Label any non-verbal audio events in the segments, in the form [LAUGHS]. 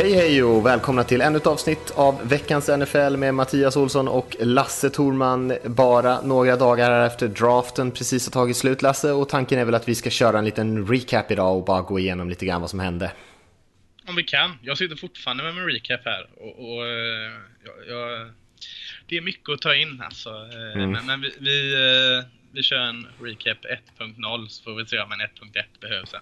Hej hej och välkomna till ännu ett avsnitt av veckans NFL med Mattias Olsson och Lasse Thorman. Bara några dagar efter draften precis har tagit slut Lasse och tanken är väl att vi ska köra en liten recap idag och bara gå igenom lite grann vad som hände. Om vi kan. Jag sitter fortfarande med min recap här och, och uh, jag, jag, det är mycket att ta in alltså. Uh, mm. Men, men vi, vi, uh, vi kör en recap 1.0 så får vi se om en 1.1 behövs sen.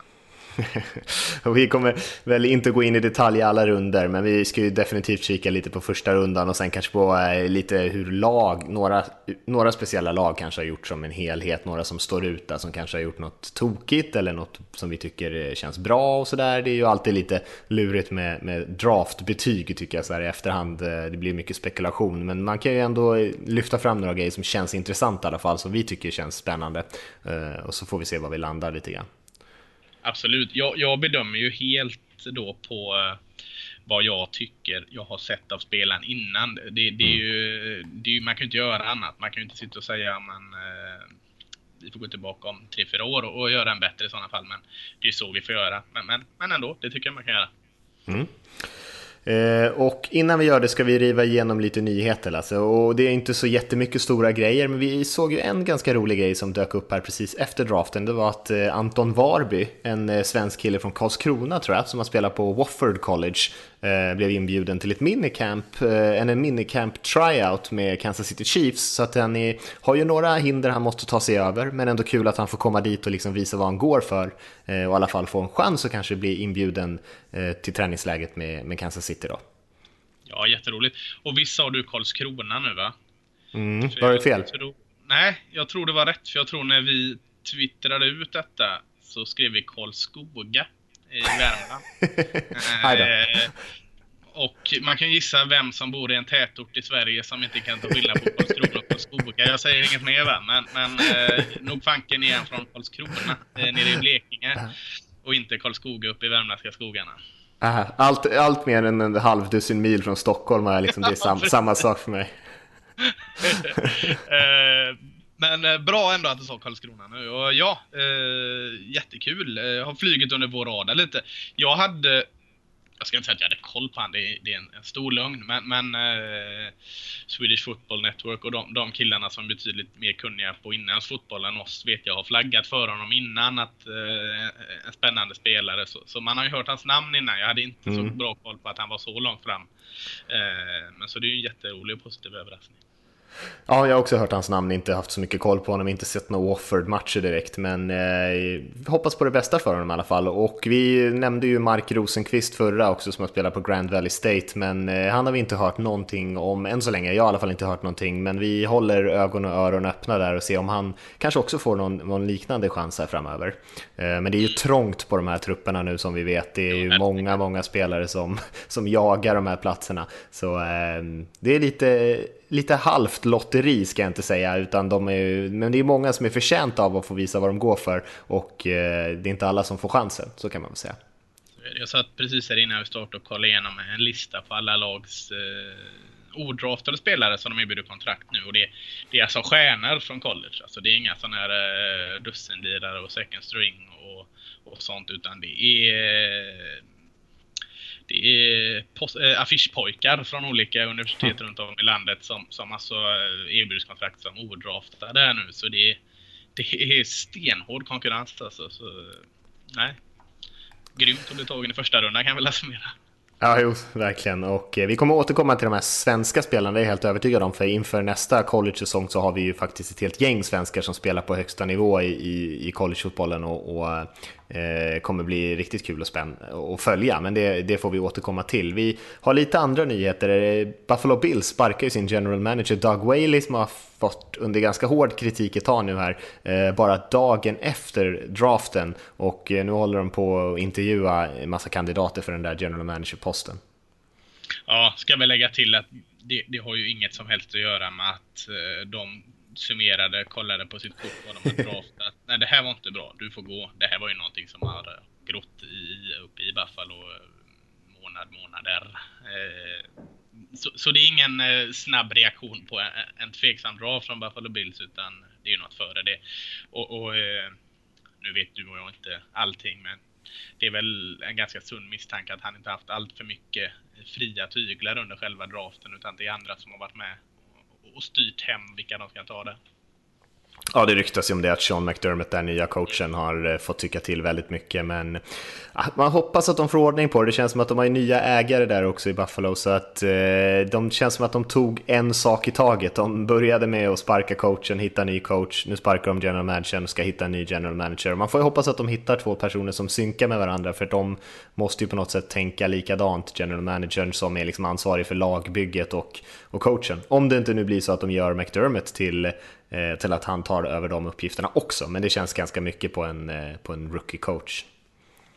[LAUGHS] vi kommer väl inte gå in i detalj i alla runder, men vi ska ju definitivt kika lite på första rundan och sen kanske på eh, lite hur lag, några, några speciella lag kanske har gjort som en helhet, några som står ut där som kanske har gjort något tokigt eller något som vi tycker eh, känns bra och sådär. Det är ju alltid lite lurigt med, med draftbetyg tycker jag så här i efterhand. Eh, det blir mycket spekulation, men man kan ju ändå lyfta fram några grejer som känns intressanta i alla fall, som vi tycker känns spännande. Och så får vi se var vi landar lite grann. Absolut. Jag, jag bedömer ju helt då på uh, vad jag tycker jag har sett av spelaren innan. Det, det, är mm. ju, det är man kan ju inte göra annat. Man kan ju inte sitta och säga men uh, vi får gå tillbaka om tre fyra år och, och, göra en bättre i sådana fall. Men det är så vi får göra. Men, men, men ändå, det tycker jag man kan göra. Mm. Eh, och innan vi gör det ska vi riva igenom lite nyheter Lasse. Och det är inte så jättemycket stora grejer, men vi såg ju en ganska rolig grej som dök upp här precis efter draften. Det var att eh, Anton Varby, en eh, svensk kille från Karlskrona tror jag, som har spelat på Wofford College, blev inbjuden till ett minicamp, en minicamp tryout med Kansas City Chiefs. Så att han är, har ju några hinder han måste ta sig över, men ändå kul att han får komma dit och liksom visa vad han går för. Och i alla fall få en chans att kanske bli inbjuden till träningsläget med, med Kansas City City då. Ja, jätteroligt. Och visst sa du Karlskrona nu va? Mm, var det fel? Tror, nej, jag tror det var rätt. För jag tror när vi twittrade ut detta så skrev vi Karlskoga i Värmland. [LAUGHS] eh, och man kan gissa vem som bor i en tätort i Sverige som inte kan ta skillnad på Karlskrona och Karlskoga. Jag säger inget mer va, men, men eh, nog fanken är från Karlskrona eh, nere i Blekinge och inte Karlskoga uppe i värmländska skogarna. Allt, allt mer än en halvdussin mil från Stockholm är liksom, det är sam, [LAUGHS] samma sak för mig. [LAUGHS] Eh, men eh, bra ändå att du sa Karlskrona nu. Och ja, eh, jättekul. Jag har flugit under vår radar lite. Jag hade jag ska inte säga att jag hade koll på honom, det, det är en, en, stor lögn, men, men eh, Swedish Football Network och de, de killarna som är betydligt mer kunniga på inländsk fotboll än oss vet jag har flaggat för honom innan att eh, en spännande spelare. Så, så, man har ju hört hans namn innan. Jag hade inte mm. så bra koll på att han var så långt fram. Eh, men så det är ju en jätterolig och positiv överraskning. Ja, jag har också hört hans namn, inte haft så mycket koll på honom, inte sett några Wofford-matcher direkt, men eh, hoppas på det bästa för honom i alla fall. Och vi nämnde ju Mark Rosenqvist förra också som har spelat på Grand Valley State, men eh, han har vi inte hört någonting om än så länge. Jag har i alla fall inte hört någonting, men vi håller ögon och öron öppna där och ser om han kanske också får någon, någon liknande chans här framöver. Eh, men det är ju trångt på de här trupperna nu som vi vet. Det är ju många, många spelare som, som jagar de här platserna, så eh, det är lite lite halvt lotteri ska jag inte säga, utan de är, men det är många som är förtjänta av att få visa vad de går för och eh, det är inte alla som får chansen, så kan man väl säga. Jag satt precis här innan vi startade och kollade igenom en lista på alla lags eh, odraftade spelare som de erbjuder kontrakt nu och det, det är alltså stjärnor från college, alltså det är inga sådana här eh, dussinlirare och second string och, och sånt utan det är det är äh, affischpojkar från olika universitet runt om i landet som, som alltså eh, erbjuds kontrakt som odraftade här nu. Så det är, det är stenhård konkurrens alltså. Så, nej. Grymt att bli tagen i första rundan kan jag väl summera. Ja, jo, verkligen. Och eh, vi kommer återkomma till de här svenska spelarna, det är jag helt övertygad om. För inför nästa college-säsong så har vi ju faktiskt ett helt gäng svenskar som spelar på högsta nivå i, i, i collegefotbollen. Och, och eh, Eh, kommer bli riktigt kul att, spänn att följa, men det, det, får vi återkomma till. Vi har lite andra nyheter. Eh, Buffalo Bills sparkar ju sin general manager Doug Whaley som har fått under ganska hård kritik ett tag nu här, eh, bara dagen efter draften och nu håller de på att intervjua en massa kandidater för den där general manager-posten. Ja, ska vi lägga till att det, det, har ju inget som helst att göra med att de summerade, kollade på sitt kort vad de hade draftat. [LAUGHS] Nej, det här var inte bra. Du får gå. Det här var ju någonting som har grott i, uppe i Buffalo månad, månader. Så, så, det är ingen snabb reaktion på en, en tveksam draft från Buffalo Bills utan det är ju något före det. Och, och nu vet du och jag inte allting men det är väl en ganska sund misstanke att han inte haft allt för mycket fria tyglar under själva draften utan det är andra som har varit med och styrt hem vilka de ska ta det. Ja, det ryktas ju om det att Sean McDermott, den nya coachen, har eh, fått tycka till väldigt mycket. Men ah, man hoppas att de får ordning på det. Det känns som att de har nya ägare där också i Buffalo. Så att eh, de känns som att de tog en sak i taget. De började med att sparka coachen, hitta ny coach. Nu sparkar de general managern och ska hitta en ny general manager. Man får ju hoppas att de hittar två personer som synkar med varandra. För de måste ju på något sätt tänka likadant, general managern som är liksom ansvarig för lagbygget och, och coachen. Om det inte nu blir så att de gör McDermott till Eh, till att han tar över de uppgifterna också. Men det känns ganska mycket på en, eh, på en rookie coach.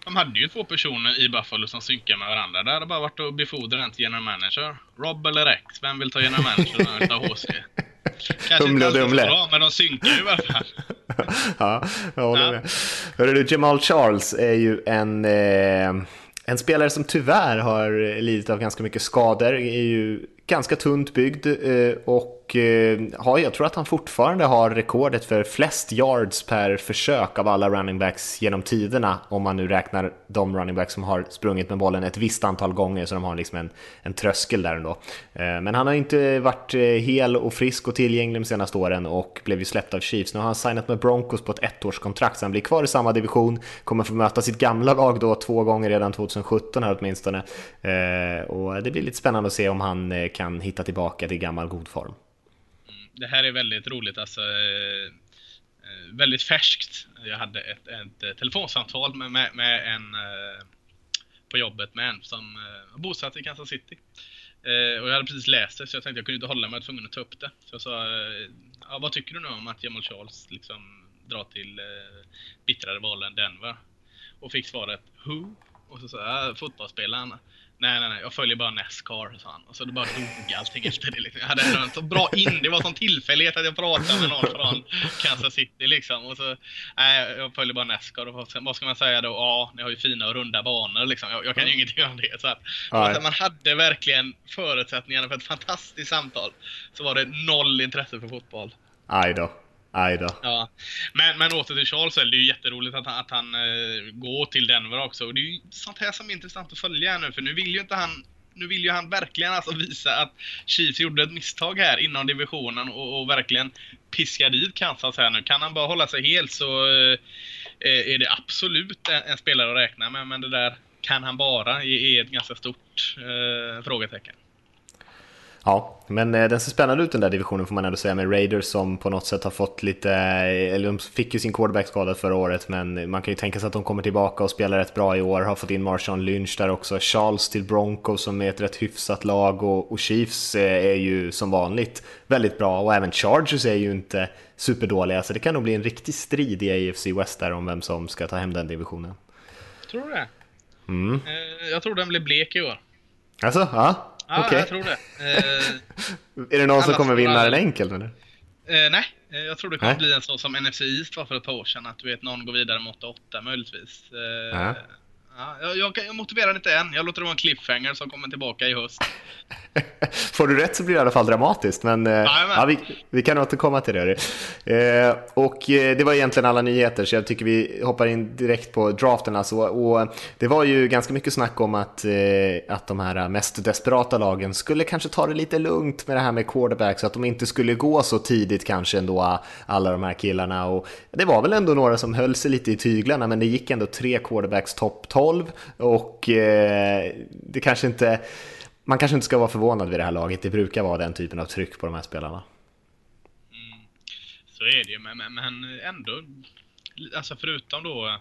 De hade ju två personer i Buffalo som synkar med varandra. Det hade bara varit att befordra en till general manager. Rob eller Rex? Vem vill ta general manager utav HC? [LAUGHS] Kanske Humle och Dumle. Bra, men de synkar ju i alla fall. [LAUGHS] ja, jag håller ja. med. Hörru du, Jamal Charles är ju en... Eh, en spelare som tyvärr har lidit av ganska mycket skador, är ju ganska tunt byggd eh, och och eh, jag tror att han fortfarande har rekordet för flest yards per försök av alla running backs genom tiderna, om man nu räknar de running backs som har sprungit med bollen ett visst antal gånger, så de har liksom en, en tröskel där ändå. Eh, men han har inte varit eh, hel och frisk och tillgänglig de senaste åren och blev ju släppt av Chiefs. Nu har han signat med Broncos på ett ettårskontrakt, så han blir kvar i samma division, kommer få möta sitt gamla lag då två gånger redan 2017 här åtminstone. Och det blir lite spännande att se om han kan hitta tillbaka till gammal god form det här är väldigt roligt alltså. Eh, väldigt färskt. Jag hade ett, ett eh, telefonsamtal med, med, med en eh, på jobbet med en som var bosatt i Kansas City. och jag hade precis läst det så jag tänkte jag kunde inte hålla mig, jag var tvungen att ta upp det. Så jag sa, ja, vad tycker du nu om att Jamal Charles liksom drar till bittrare val än Denver? Och fick svaret, who? Och så sa jag, fotbollsspelaren. Nej, nej, nej, jag följer bara Nascar, sa han. Och så det bara dog allting efter det. Liksom. Jag hade en så bra in, det var sån tillfällighet att jag pratade med någon från Kansas City liksom. Och så, nej, jag följer bara Nascar. Och vad ska man säga då? Ja, ni har ju fina och runda banor liksom. Jag, jag kan ju ingenting om det. Så att, att man hade verkligen förutsättningarna för ett fantastiskt samtal. Så var det noll intresse för fotboll. Aj då. Aj då. Ja. Men, men åter till Charles, det är ju jätteroligt att han, att han uh, går till Denver också. Och det är ju sånt här som är intressant att följa nu, för nu vill ju inte han nu vill ju han verkligen alltså visa att Chiefs gjorde ett misstag här inom divisionen och, och verkligen piska dit Kansas här nu. Kan han bara hålla sig helt så eh, är det absolut en, en, spelare att räkna med, men det där kan han bara är ett ganska stort eh, frågetecken. Ja, men eh, den ser spännande ut den där divisionen får man ändå säga med Raiders som på något sätt har fått lite, eh, eller de fick ju sin quarterback skadad förra året men man kan ju tänka sig att de kommer tillbaka och spelar rätt bra i år, har fått in Marshawn Lynch där också, Charles till Broncos som är ett rätt hyfsat lag och, och Chiefs eh, är ju som vanligt väldigt bra och även Chargers är ju inte superdåliga så det kan nog bli en riktig strid i AFC West där om vem som ska ta hem den divisionen. Tror du det? Mm. Jag tror den blir blek i år. Alltså, ja. Ja, okay. jag tror det. Eh, [LAUGHS] är det någon som kommer vinna den enkelt eller? Eh, nej, eh, jag tror det kommer nej. bli en sån som NFC East var för ett par år sedan. Att du vet, någon går vidare mot 8 möjligtvis. Eh, Ja, jag, jag, motiverar inte än. Jag låter det vara en cliffhanger som kommer tillbaka i höst. [LAUGHS] Får du rätt så blir det i alla fall dramatiskt, men eh, ja, vi, vi, kan återkomma till det. Eh, och eh, det var egentligen alla nyheter, så jag tycker vi hoppar in direkt på draften. Alltså, och det var ju ganska mycket snack om att, eh, att de här mest desperata lagen skulle kanske ta det lite lugnt med det här med quarterback, så att de inte skulle gå så tidigt kanske ändå, alla de här killarna. Och det var väl ändå några som höll sig lite i tyglarna, men det gick ändå tre quarterbacks topp 12 12 och eh, det kanske inte, man kanske inte ska vara förvånad vid det här laget. Det brukar vara den typen av tryck på de här spelarna. Mm, så är det ju, men, men ändå, alltså förutom då,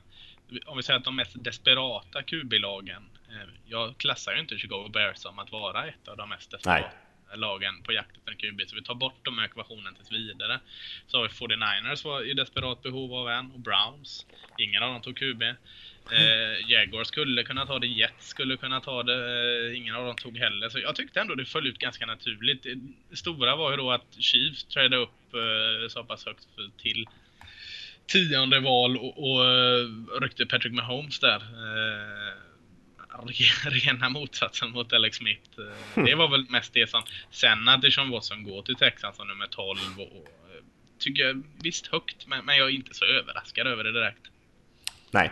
om vi säger att de mest desperata QB-lagen, eh, jag klassar ju inte Chicago Bears som att vara ett av de mest desperata. Nej lagen på jakt efter en QB. Så vi tar bort de ekvationen tills vidare. Så har vi 49ers var i desperat behov av en och Browns. Ingen av dem tog QB. Eh, Jaguar skulle kunna ta det, Jets skulle kunna ta det, eh, ingen av dem tog heller. Så jag tyckte ändå det föll ut ganska naturligt. Eh, det stora var ju då att Chiefs trädde upp eh, så pass högt till tionde val och, och eh, ryckte Patrick Mahomes där. Eh, [LAUGHS] rena motsatsen mot Alex Smith. Det var väl mest det som... Sen att Deshaun Watson går till Texas som nummer 12 och, tycker jag visst högt, men, men jag är inte så överraskad över det direkt. Nej,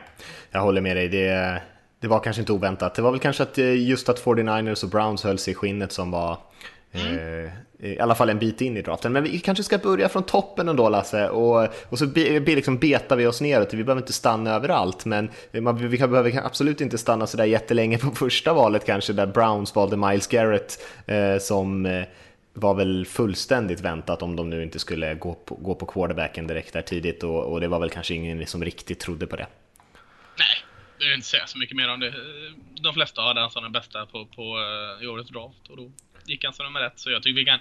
jag håller med dig. Det, det var kanske inte oväntat. Det var väl kanske att eh, just att 49ers och Browns höll sig i skinnet som var mm. eh, i alla fall en bit in i draften. Men vi kanske ska börja från toppen ändå Lasse och, och så be, be, liksom betar vi oss neråt. Vi behöver inte stanna överallt men man, vi behöver absolut inte stanna sådär jättelänge på [LAUGHS] första valet kanske där Browns valde Miles Garrett eh, som eh, var väl fullständigt väntat om de nu inte skulle gå på, gå på quarterbacken direkt där tidigt och, och det var väl kanske ingen som riktigt trodde på det. Nej, jag vill inte säga så mycket mer om det. De flesta hade han som den bästa på, på uh, i årets draft och då gick han som nummer ett. Så jag tycker vi kan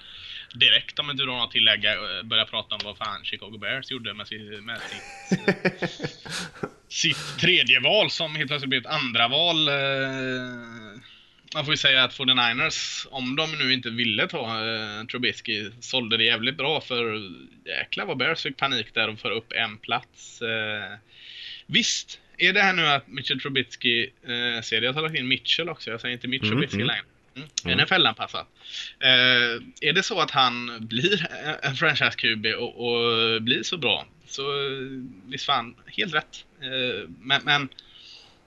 direkt, om inte du har något tillägga, eh, börja prata om vad fan Chicago Bears gjorde med, sitt, med sitt, [LAUGHS] sitt tredje val som helt plötsligt blev ett andra val. Uh, man får ju säga att 49ers, om de nu inte ville ta eh, Trubisky, sålde det jävligt bra för jäklar vad Bears fick panik där och för upp en plats. Eh, visst, är det här nu att Mitchell Trubisky, eh, ser jag har lagt in Mitchell också, jag säger inte Mitchell mm, Trubisky mm. längre. Mm. Mm. NFL-anpassad. Eh, är det så att han blir en franchise-QB och, och, blir så bra, så visst fan, helt rätt. Eh, men, men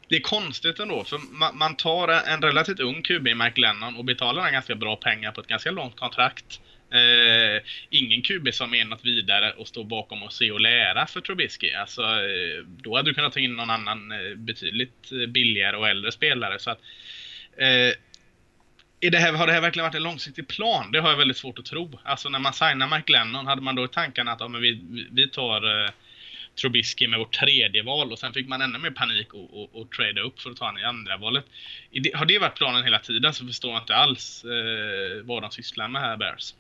det är konstigt ändå, för man, man tar en relativt ung QB, Mike Lennon, och betalar en ganska bra pengar på ett ganska långt kontrakt. Eh, ingen QB som är vidare och står bakom och se och lära för Trubisky. Alltså, eh, då hade du kunnat ta in någon annan eh, betydligt eh, billigare och äldre spelare. Så att, eh, är det här, har det här verkligen varit en långsiktig plan? Det har jag väldigt svårt att tro. Alltså när man signar Mike Lennon, hade man då i tankarna att ja, men vi, vi tar eh, Trubisky med vårt tredje val och sen fick man ännu mer panik och, och, och trada upp för att ta honom i andra valet. har det varit planen hela tiden så förstår man inte alls eh, vad de sysslar med här, Bears.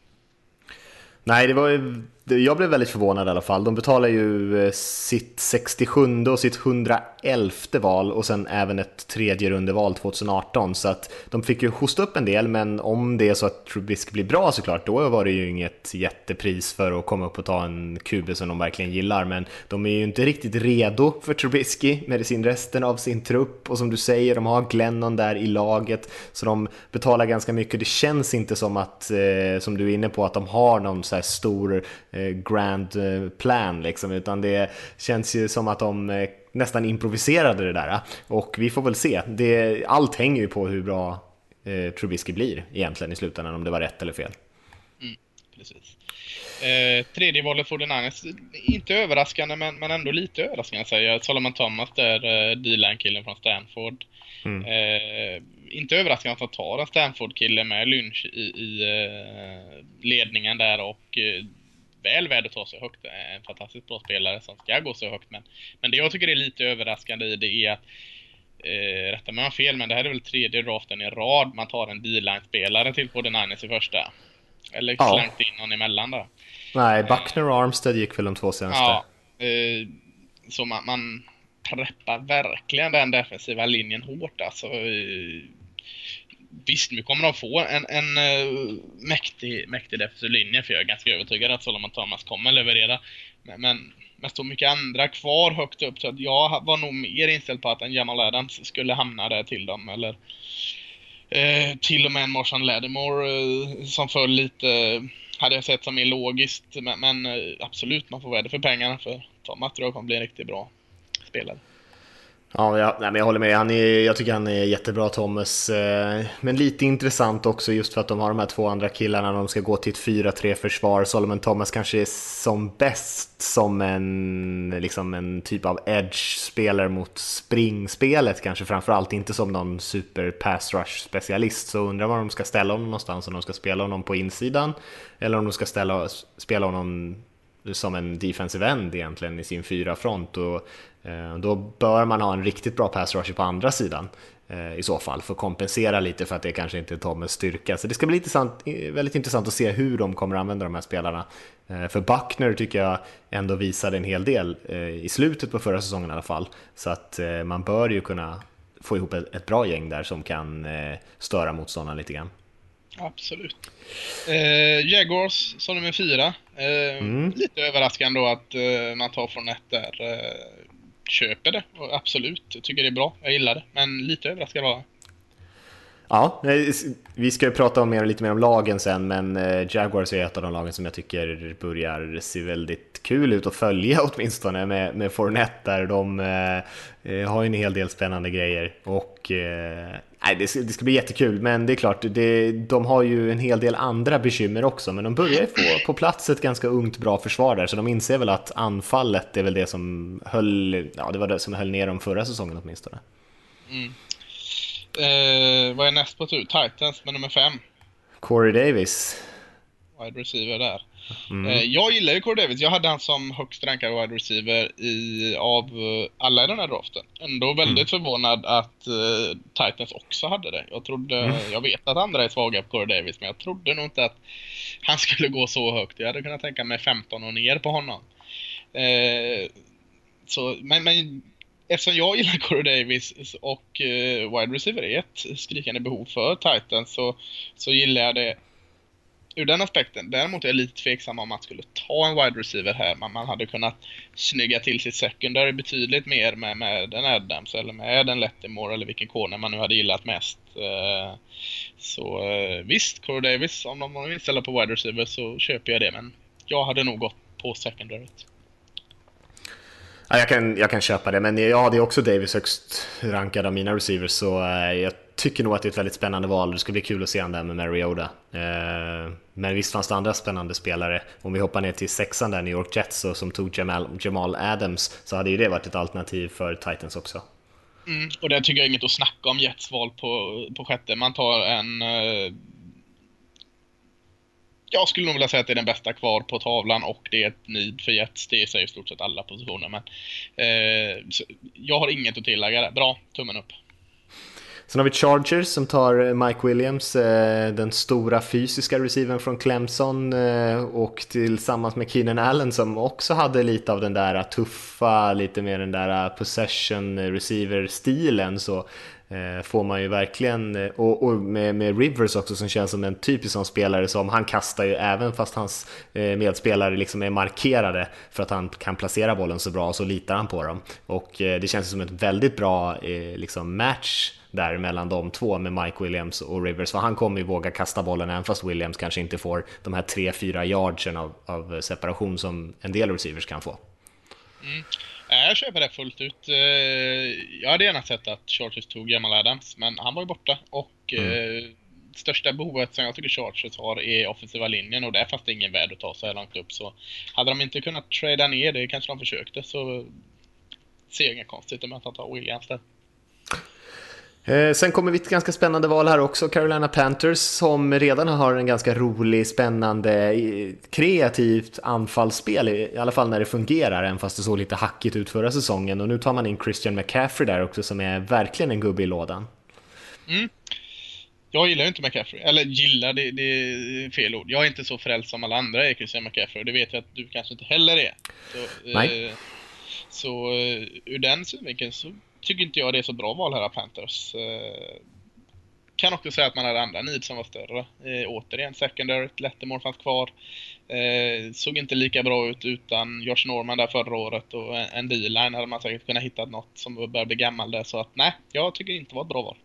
Nej, det var ju, jag blev väldigt förvånad i alla fall. De betalar ju eh, sitt 67 och sitt 111 val och sen även ett tredje rundeval 2018. Så att de fick ju hosta upp en del, men om det är så att Trubisky blir bra såklart, då var det ju inget jättepris för att komma upp och ta en QB som de verkligen gillar. Men de är ju inte riktigt redo för Trubisky med sin resten av sin trupp och som du säger, de har Glennon där i laget, så de betalar ganska mycket. Det känns inte som att, eh, som du är inne på, att de har någon så här stor eh, grand eh, plan liksom, utan det känns ju som att de eh, nästan improviserade det där. Och vi får väl se. Det, allt hänger ju på hur bra eh, Trubisky blir egentligen i slutändan, om det var rätt eller fel. Mm, precis. Eh, tredje valet för den Niners, inte överraskande men, men ändå lite överraskande säger jag. Solomon Thomas där, eh, D-line-killen från Stanford. Mm. Eh, inte överraskande att han tar en Stanford-kille med Lynch i, i eh, ledningen där och eh, väl värd att ta sig högt. En fantastiskt bra spelare som ska gå så högt. Men, men det jag tycker är lite överraskande i det är att Eh, rätta mig om jag har fel, men det här är väl tredje draften i rad man tar en D-line-spelare till på The Niners i första. Eller ja. slängt in någon emellan där. Nej, Buckner och Armstead gick väl de två senaste. Ja, eh, så man, man preppar verkligen den defensiva linjen hårt alltså. Eh, visst, nu kommer de få en, en uh, mäktig, mäktig defensiv linje för jag är ganska övertygad att Solomon Thomas kommer leverera. Men, men med så mycket andra kvar högt upp så att jag var nog mer inställd på att en Jamal Adams skulle hamna där till dem. Eller eh, till och med en Marshall Lattimore eh, som föll lite, hade jag sett som mer logiskt. Men, men eh, absolut, man får värde för pengarna för Thomas tror jag kommer bli en riktigt bra spelare. Ja, jag, nej, men jag håller med. Han är, jag tycker han är jättebra Thomas. Eh, men lite intressant också just för att de har de här två andra killarna. De ska gå till ett 4-3 försvar. Solomon Thomas kanske är som bäst som en, liksom en typ av edge-spelare mot springspelet kanske framförallt. Inte som någon super pass rush specialist. Så undrar var de ska ställa honom någonstans. Om de ska spela honom på insidan eller om de ska ställa, spela honom som en defensive end egentligen i sin fyra front och eh, då bör man ha en riktigt bra pass rusher på andra sidan eh, i så fall för att kompensera lite för att det kanske inte är Tommes styrka. Så det ska bli intressant, eh, väldigt intressant att se hur de kommer använda de här spelarna. För Buckner tycker jag ändå visade en hel del i slutet på förra säsongen i alla fall. Så att man bör ju kunna få ihop ett bra gäng där som kan störa motståndaren lite grann. Absolut. Eh, Jaguars som nummer fyra. Eh, Mm. Lite överraskande då att eh, man tar från ett där. Eh, köper det, och absolut. Jag tycker det är bra. Jag gillar det. Men lite överraskad var jag. Ja, vi ska ju prata om mer, lite mer om lagen sen, men eh, Jaguars är ett av de lagen som jag tycker börjar se väldigt kul ut att följa [LAUGHS] åtminstone med, med Fournette där. De eh, eh, har ju en hel del spännande grejer och eh, nej, det, ska, det ska bli jättekul, men det är klart, det, de har ju en hel del andra bekymmer också, men de börjar ju få på plats ett ganska ungt bra försvar där, så de inser väl att anfallet är väl det som höll, ja, det var det som höll ner dem förra säsongen åtminstone. Eh, vad är näst på tur? Titans med nummer fem. Corey Davis, Wide receiver där. Mm. Eh, jag gillar ju Corey Davis. Jag hade han som högst rankad wide receiver i, av eh, alla i den här draften. Ändå väldigt Mm. förvånad att eh, Titans också hade det. Jag trodde, Mm. jag vet att andra är svaga på Corey Davis, men jag trodde nog inte att han [LAUGHS] skulle gå så högt. Jag hade kunnat tänka mig 15 och ner på honom. Eh, så, men, men eftersom jag gillar Corey Davis och eh, wide receiver är ett skrikande behov för Titans så, så gillar jag det ur den aspekten. Däremot är jag lite tveksam om man skulle ta en wide receiver här. Man, man hade kunnat snygga till sitt secondary betydligt mer med, med en Adams eller med en Lettimore eller vilken corner man nu hade gillat mest. Eh, så eh, visst, Corey Davis, om de vill ställa på wide receiver så köper jag det. Men jag hade nog gått på secondaryt. Ja, jag, kan, jag kan köpa det, men jag hade också Davis högst rankad av mina receivers, så eh, jag tycker nog att det är ett väldigt spännande val. Det ska bli kul att se han där med Mariota. Eh, men visst fanns det andra spännande spelare. Om vi hoppar ner till sexan där, New York Jets, och som tog Jamal, Jamal Adams, så hade ju det varit ett alternativ för Titans också. Mm, och det tycker jag är inget att snacka om Jets val på, på sjätte. Man tar en... Eh, jag skulle nog vilja säga att det är den bästa kvar på tavlan och det är ett nid för Jets. Det säger i stort sett alla positioner. Men, eh, jag har inget att tillägga där. Bra, tummen upp. Sen har vi Chargers som tar eh, Mike Williams, eh, den stora fysiska receiven från Clemson eh, och tillsammans med Keenan Allen som också hade lite av den där tuffa, lite mer den där possession receiver-stilen. Så får man ju verkligen, och, och med, med Rivers också som känns som en typisk sån spelare som han kastar ju även fast hans medspelare liksom är markerade för att han kan placera bollen så bra så litar han på dem. Och det känns som ett väldigt bra liksom match där mellan de två med Mike Williams och Rivers, för han kommer ju våga kasta bollen även fast Williams kanske inte får de här 3-4 yardsen av, av separation som en del receivers kan få. Nej, Jag köper det fullt ut. Eh, Jag hade gärna sett att Chargers tog Jamal Adams, men han var ju borta. Och eh, största behovet som jag tycker Chargers har är offensiva linjen och där fanns det ingen värd att ta så här långt upp. Så hade de inte kunnat trada ner det, kanske de försökte, så ser jag inget konstigt med att han tar Williams där. Eh, Sen kommer vi till ett ganska spännande val här också, Carolina Panthers som redan har en ganska rolig, spännande, kreativt anfallsspel, i alla fall när det fungerar, även fast det såg lite hackigt ut förra säsongen. Och nu tar man in Christian McCaffrey där också som är verkligen en gubbe i lådan. Jag gillar ju inte McCaffrey. Eller gillar, det, det är fel ord. Jag är inte så frälst som alla andra är Christian McCaffrey och det vet jag att du kanske inte heller är. Så, Nej. Eh, så eh, ur den synvinkeln så tycker inte jag det är så bra val här av Panthers. Eh, kan också säga att man hade andra needs som var större. Eh, återigen, secondary, Lettermore fanns kvar. Eh, såg inte lika bra ut utan Josh Norman där förra året och en, en D-line hade man säkert kunnat hitta något som börjar bli gammal där. Så att nej, jag tycker inte det var ett bra val.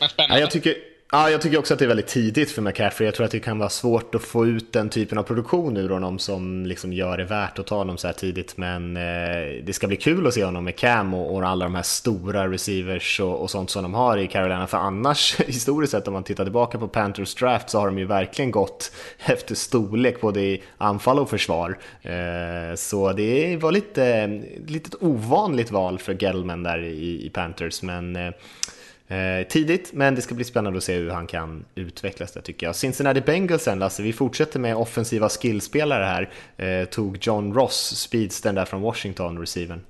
Men spännande. Ja, jag, tycker, ja, jag tycker också att det är väldigt tidigt för McCaffrey. Jag tror att det kan vara svårt att få ut den typen av produktion ur honom som liksom gör det värt att ta honom så här tidigt. Men eh, det ska bli kul att se honom med Cam och, och alla de här stora receivers och, och sånt som de har i Carolina. För annars, [LAUGHS] historiskt sett, om man tittar tillbaka på Panthers draft så har de ju verkligen gått [LAUGHS] efter storlek både i anfall och försvar. Eh, så det var lite, lite ett ovanligt val för Gelman där i, i Panthers. Men Eh, Eh, tidigt, men det ska bli spännande att se hur han kan utvecklas där tycker jag. Cincinnati Bengals sen Lasse, vi fortsätter med offensiva skillspelare här. Eh, tog John Ross, speedstern där från Washington, receiven.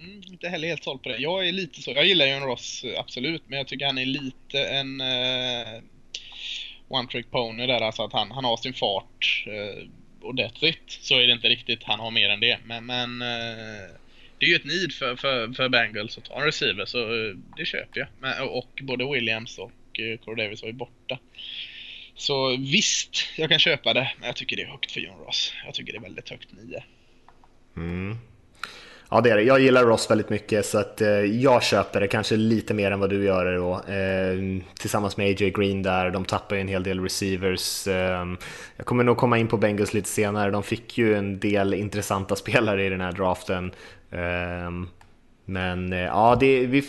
Mm, inte heller helt såld på det. Jag är lite så. Jag gillar ju en Ross, eh, absolut, men jag tycker han är lite en eh, one trick pony där. Alltså att han, han har sin fart eh, och that's it. Så är det inte riktigt. Han har mer än det. Men, men eh, det är ju ett need för, för, för Bengals att ta en receiver, så eh, det köper jag. Men, och både Williams och eh, Corey Davis var ju borta. Så visst, jag kan köpa det, men jag tycker det är högt för John Ross. Jag tycker det är väldigt högt 9. Mm. Ja det är det. Jag gillar Ross väldigt mycket så att eh, jag köper det kanske lite mer än vad du gör det då. Eh, tillsammans med AJ Green där, de tappar ju en hel del receivers. Eh, jag kommer nog komma in på Bengals lite senare, de fick ju en del intressanta [LAUGHS] spelare i den här draften. Eh, men eh, ja, det, vi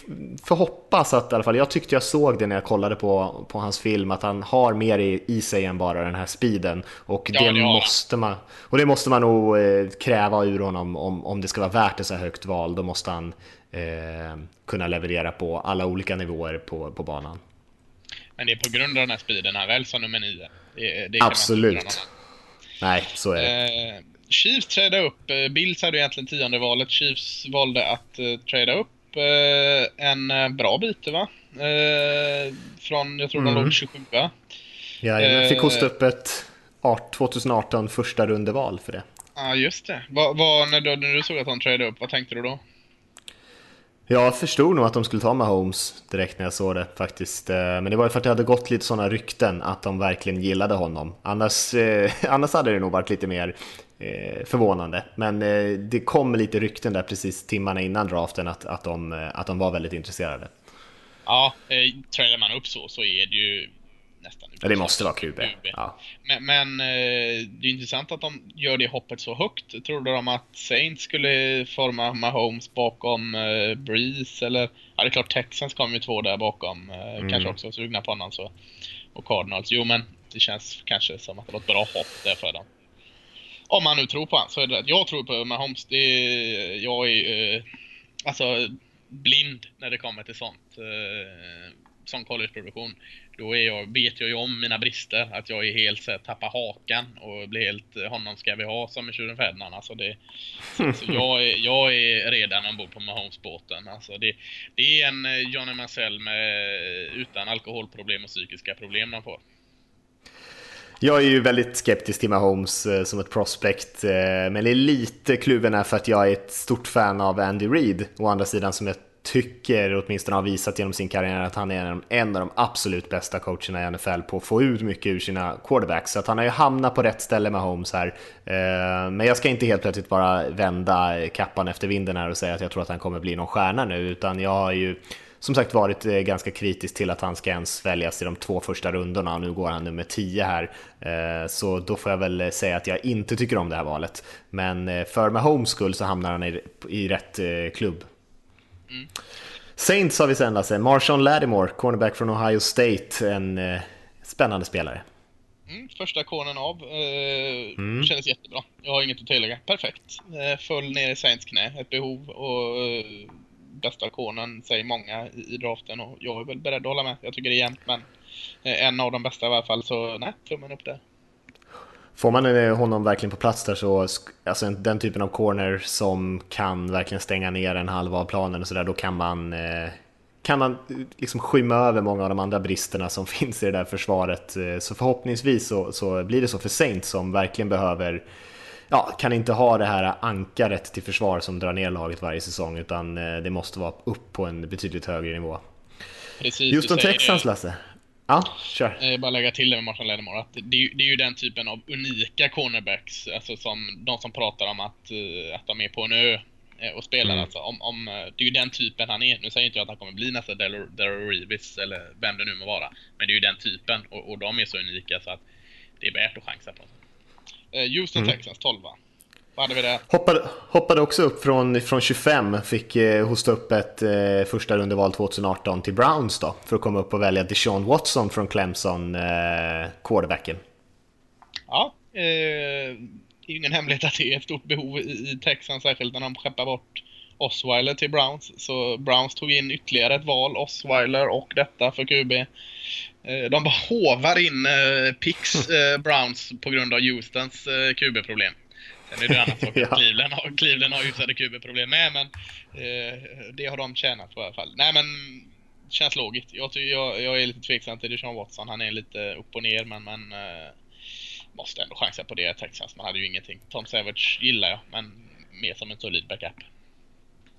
får hoppas att i alla fall, jag tyckte jag såg det när jag kollade på, på hans film, att han har mer i, i sig än bara den här speeden. Och, Ja, det, han. måste man, och det måste man nog eh, kräva ur honom om, om det ska vara värt ett så här högt val. Då måste han eh, kunna leverera på alla olika nivåer på, på banan. Men det är på grund av den här speeden han väljs som nummer 9. Det, det Absolut. Nej, så är det. Eh, Chiefs tradade upp. Eh, Bills hade egentligen tionde valet. Chiefs valde att eh, trada upp eh, en bra bit va? Från, jag tror de Mm. låg 27 va? Ja, jag fick hosta upp ett art- 2018 första rundeval för det. Ja, just det. Vad, vad, när, du, när du såg att de tradade upp, vad tänkte du då? Jag förstod nog att de skulle ta Mahomes direkt när jag såg det faktiskt. Eh, men det var ju för att det hade gått lite sådana rykten att de verkligen gillade honom. Annars, eh, [LAUGHS] annars hade det nog varit lite mer eh, förvånande. Men eh, det kom lite rykten där precis timmarna innan draften att, att, de, eh, att de var väldigt intresserade. Ja, eh, man upp så, så är det ju Ja, det måste vara QB. Ja. Men, men eh, det är intressant att de gör det hoppet så högt. Trodde de att Saints skulle forma Mahomes bakom eh, Breeze eller? Ja, det är klart Texans kom ju två där bakom. Eh, Mm. Kanske också sugna på honom så. Och Cardinals. Jo, men det känns kanske som att det var ett bra hopp där för dem. Om man nu tror på honom så är det Jag tror på Mahomes. Det är, jag är eh, alltså blind när det kommer till sånt. Eh, som collegeproduktion. Då är jag, vet jag ju om mina brister. Att jag är helt så här, tappar hakan och blir helt, eh, honom ska vi ha som i Tjuren Ferdinand. Alltså det, så, så [LAUGHS] jag, är, jag är redan ombord på Mahomes-båten. Alltså det, det är en eh, Johnny Marcel med, utan alkoholproblem och psykiska problem han får. Jag är ju väldigt skeptisk till Mahomes eh, som ett prospect, eh, men är lite kluven här för att jag är ett stort fan av Andy Reid, å andra sidan som jag tycker åtminstone har visat genom sin karriär att han är en, av de absolut bästa coacherna i NFL på att få ut mycket ur sina quarterbacks. Så att han har ju hamnat på rätt ställe med Holmes här. Eh, men jag ska inte helt plötsligt bara vända kappan efter vinden här och säga att jag tror att han kommer bli någon stjärna nu, utan jag har ju som sagt varit eh, ganska kritisk till att han ska ens väljas i de två första rundorna och nu går han nummer 10 här. Eh, så då får jag väl säga att jag inte tycker om det här valet. Men för Mahomes skull så hamnar han i, rätt klubb. Saints har vi sen Lasse, Marshawn Lattimore, cornerback från Ohio State, en eh, spännande spelare. Mm, första konen av. Eh, Mm. Kändes jättebra. Jag har inget att tillägga. Perfekt. Eh, föll ner i Saints knä. Ett behov och eh, bästa konen säger många i, i draften och jag är väl beredd att hålla med. Jag tycker det är jämnt men eh, en av de bästa i alla fall så nej, tummen upp där. Får man eh, honom verkligen på plats där så, alltså en- den typen av corner som kan verkligen stänga ner en halva av planen och sådär, då kan man eh, kan man eh, liksom skymma över många av de andra bristerna som [LAUGHS] finns i det där försvaret. Så förhoppningsvis så, så blir det så för Saints som verkligen behöver Ja, kan inte ha det här ankaret till försvar som drar ner laget varje säsong utan det måste vara upp på en betydligt högre nivå. Precis, säger Texans. Lasse? Ja, kör. Eh, bara lägga till det med Martin Lattimore att det, är det är ju den typen av unika cornerbacks, alltså som de som pratar om att, eh, att de är på en ö eh, och spelar Mm. alltså. Om, om, det är ju den typen han är. Nu säger inte jag att han kommer bli nästa Daryl Reeves eller vem det nu må vara. Men det är ju den typen och, och de är så unika så att det är värt att chansa på. Eh, Houston Mm. Texans 12 Vad hade vi där? Hoppade, hoppade också upp från, från 25, fick eh, hosta upp ett eh, första rundeval 2018 till Browns då, för att komma upp och välja Deshaun Watson från Clemson, eh, quarterbacken. Ja, eh, det är ju ingen hemlighet att det är ett stort behov i, i Texans, särskilt när de skeppar bort Osweiler till Browns. Så Browns tog in ytterligare ett val, Osweiler och detta för QB. Eh, de bara hovar in eh, picks, [LAUGHS] eh, Browns, på grund av Houstons eh, QB-problem. Sen är det en annan sak Ja. Cleveland har, Cleveland har usade QB-problem med, men eh, det har de tjänat på i alla fall. Nej men, känns logiskt. Jag, jag, jag är lite tveksam till Deshaun Watson. Han är lite upp och ner, men, men eh, måste ändå chansa på det. Texans, man hade ju ingenting. Tom Savage gillar jag, men mer som en solid backup.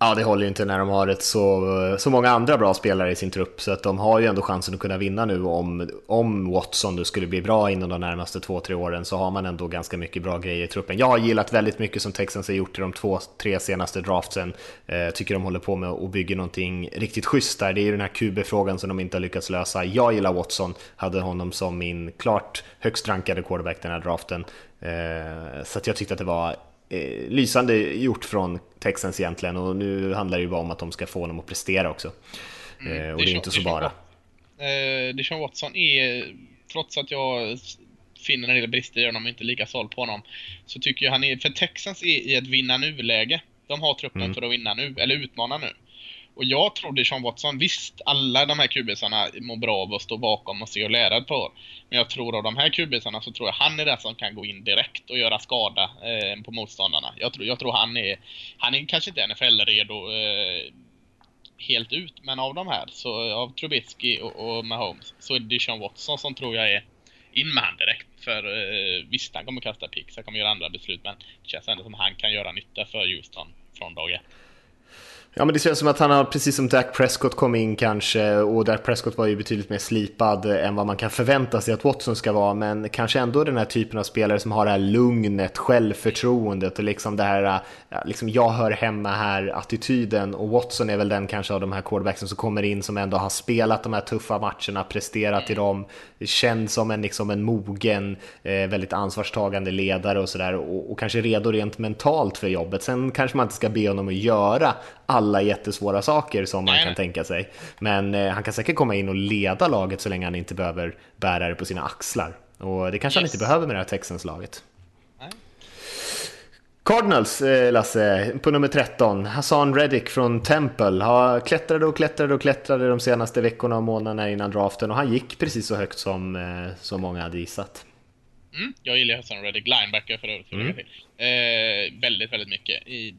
Ja, det håller ju inte när de har ett så, så många andra bra spelare i sin trupp, så att de har ju ändå chansen att kunna vinna nu om, om Watson nu skulle bli bra inom de närmaste två, tre åren så har man ändå ganska mycket bra grejer i truppen. Jag har gillat väldigt mycket som Texans har gjort i de två, tre senaste draftsen. Eh, tycker de håller på med och bygger någonting riktigt schysst där. Det är ju den här QB-frågan som de inte har lyckats lösa. Jag gillar Watson, hade honom som min klart högst rankade quarterback den här draften. Eh, så att jag tyckte att det var eh, lysande gjort från Texans egentligen och nu handlar det ju bara om att de ska få honom att prestera också. Mm, eh, och det är, det är inte så bara. Eh, Deshaun Watson är, trots att jag finner en del brister i honom och inte lika såld på honom, så tycker jag han är, för Texans är i ett vinna nu-läge. De har truppen mm. för att vinna nu, eller utmana nu. Och jag trodde Sean Watson, visst alla de här kubisarna mår bra av att stå bakom och se och lära ett par Men jag tror av de här kubisarna så tror jag han är den som kan gå in direkt och göra skada eh, på motståndarna. Jag tror, jag tror han är, han är kanske inte NFL-redo eh, helt ut, men av de här, så av Trubisky och, och Mahomes, så är det Sean Watson som tror jag är in med han direkt. För eh, visst, han kommer kasta picks, han kommer göra andra beslut, men det känns ändå som han kan göra nytta för Houston från dag ett. Ja men det känns som att han har, precis som Dak Prescott kom in kanske, och Dak Prescott var ju betydligt mer slipad än vad man kan förvänta sig att Watson ska vara, men kanske ändå den här typen av spelare som har det här lugnet, självförtroendet och liksom det här, liksom jag hör hemma här-attityden och Watson är väl den kanske av de här quarterbacksen som kommer in som ändå har spelat de här tuffa matcherna, presterat i dem, känns som en, liksom en mogen, eh, väldigt ansvarstagande ledare och sådär och, och kanske redo rent mentalt för jobbet. Sen kanske man inte ska be honom att göra alla jättesvåra saker som man kan tänka sig. Men eh, han kan säkert komma in och leda laget så länge han inte behöver bära det på sina axlar. Och det kanske yes. han inte behöver med det här Texans-laget. Cardinals, eh, Lasse, på nummer 13. Hassan Reddick från Temple. Han klättrade och klättrade och klättrade de senaste veckorna och månaderna innan draften och han gick precis så högt som eh, så många hade gissat. Mm, jag gillar Hassan Reddick, linebacker för övrigt. Mm. Eh, väldigt, väldigt mycket. I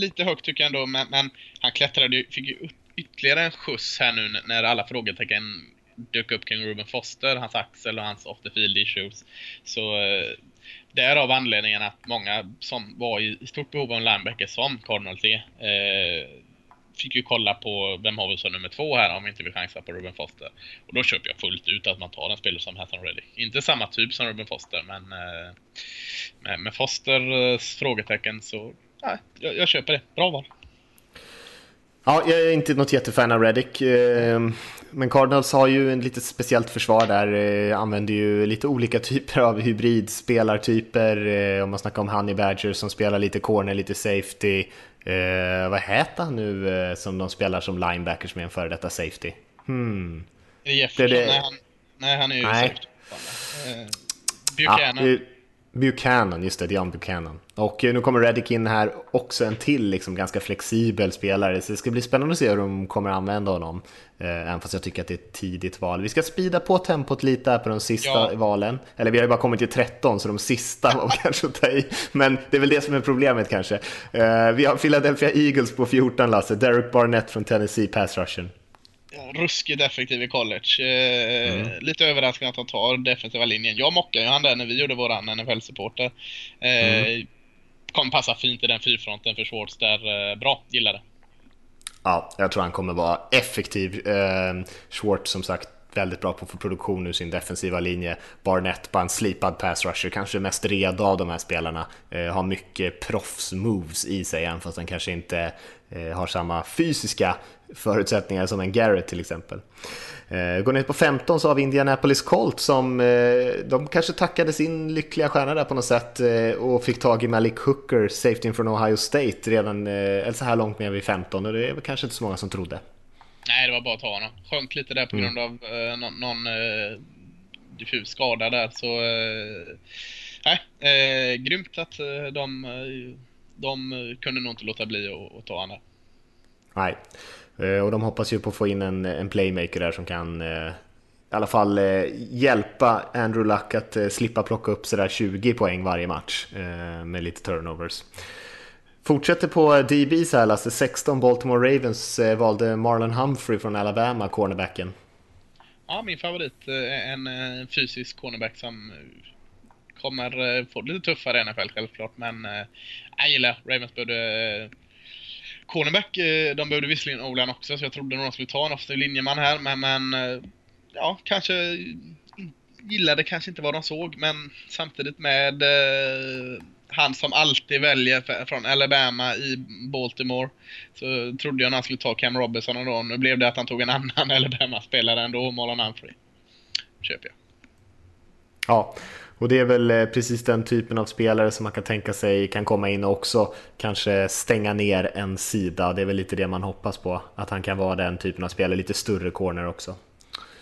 lite högt tycker jag ändå, men, men han klättrade ju, fick ju ytterligare en skjuts här nu när alla frågetecken dök upp kring Ruben Foster, hans axel och hans off the field issues. Så eh, därav anledningen att många som var i stort behov av en linebacker som Cardinals är, eh, fick ju kolla på vem har vi som nummer två här om vi inte vill chansa på Ruben Foster. Och då köper jag fullt ut att man tar en spelare som Hatton Reddick. Inte samma typ som Ruben Foster, men eh, med, med Fosters eh, frågetecken så nej, jag, jag köper det. Bra val. Ja, jag är inte något jättefan av Reddick. Ehm, men Cardinals har ju en lite speciellt försvar där. Eh, använder ju lite olika [LAUGHS] typer av hybridspelartyper. Eh, om man snackar om Honey Badger som spelar lite corner, lite safety. Eh, vad heter han nu som de spelar som linebacker som är en före detta safety? Hmm. Är det Jefferson? Det... Nej, han, nej, han är ju nej. safety. Buchanan. Ja, Buchanan, just det, Dion Buchanan. Och eh, nu kommer Reddick in här, också en till liksom ganska flexibel spelare, så det ska bli spännande att se hur de kommer använda honom. Eh, även fast jag tycker att det är ett tidigt val. Vi ska spida på tempot lite här på de sista ja. valen. Eller vi har ju bara kommit till 13, så de sista var kanske att ta i. Men det är väl det som är problemet kanske. Eh, vi har Philadelphia Eagles på 14, Lasse. Derek Barnett från Tennessee, pass rushen ruskigt effektiv i college. Eh, mm. Lite överraskande att han tar defensiva linjen. Jag mockade ju han där när vi gjorde våran NFL-supporter. Eh, mm. Kommer passa fint i den fyrfronten för Schwartz där. Eh, bra, gillar det. Ja, jag tror han kommer vara effektiv. Eh, Schwartz som sagt väldigt bra på att få produktion ur sin defensiva linje. Barnett, bara en slipad pass rusher, kanske mest redo av de här spelarna. Eh, har mycket proffs-moves i sig, även fast han kanske inte eh, har samma fysiska förutsättningar som en Garrett till exempel. Eh, går ner på 15 så har vi Indianapolis Colt som eh, de kanske tackade sin lyckliga stjärna där på något sätt eh, och fick tag i Malik Hooker, safety från Ohio State redan eller så här långt ner vid 15 och det är väl kanske inte så många som trodde. Nej, det var bara att ta honom. Sjönk lite där på mm. grund av eh, någon, någon eh, diffus skada där så... Nej, eh, grymt att de, de kunde nog inte låta bli att ta honom. Nej. Eh, och de hoppas ju på att få in en, en playmaker där som kan eh, i alla fall eh, hjälpa Andrew Luck att eh, slippa plocka upp sådär 20 poäng varje match med lite turnovers. Fortsätter på DB så här Lasse, 16 Baltimore Ravens valde Marlon Humphrey från Alabama, cornerbacken. Ja, min favorit. En fysisk cornerback som kommer få det lite tuffare i NFL självklart, men jag gillar Ravens både cornerback, eh, de behövde visserligen Olan också, så jag trodde nog de skulle ta en offensiv linjeman här, men, men eh, ja, kanske gillade kanske inte vad de såg, men samtidigt med eh, han som alltid väljer från Alabama i Baltimore så trodde jag att han skulle ta Cam Robinson och då. Nu blev det att han tog en annan [LAUGHS] Alabama-spelare ändå, Marlon Humphrey. Köper jag. Ja, och det är väl eh, precis den typen av spelare som man kan tänka sig kan komma in och också kanske stänga ner en sida. Det är väl lite det man hoppas på, att han kan vara den typen av spelare, lite större corner också.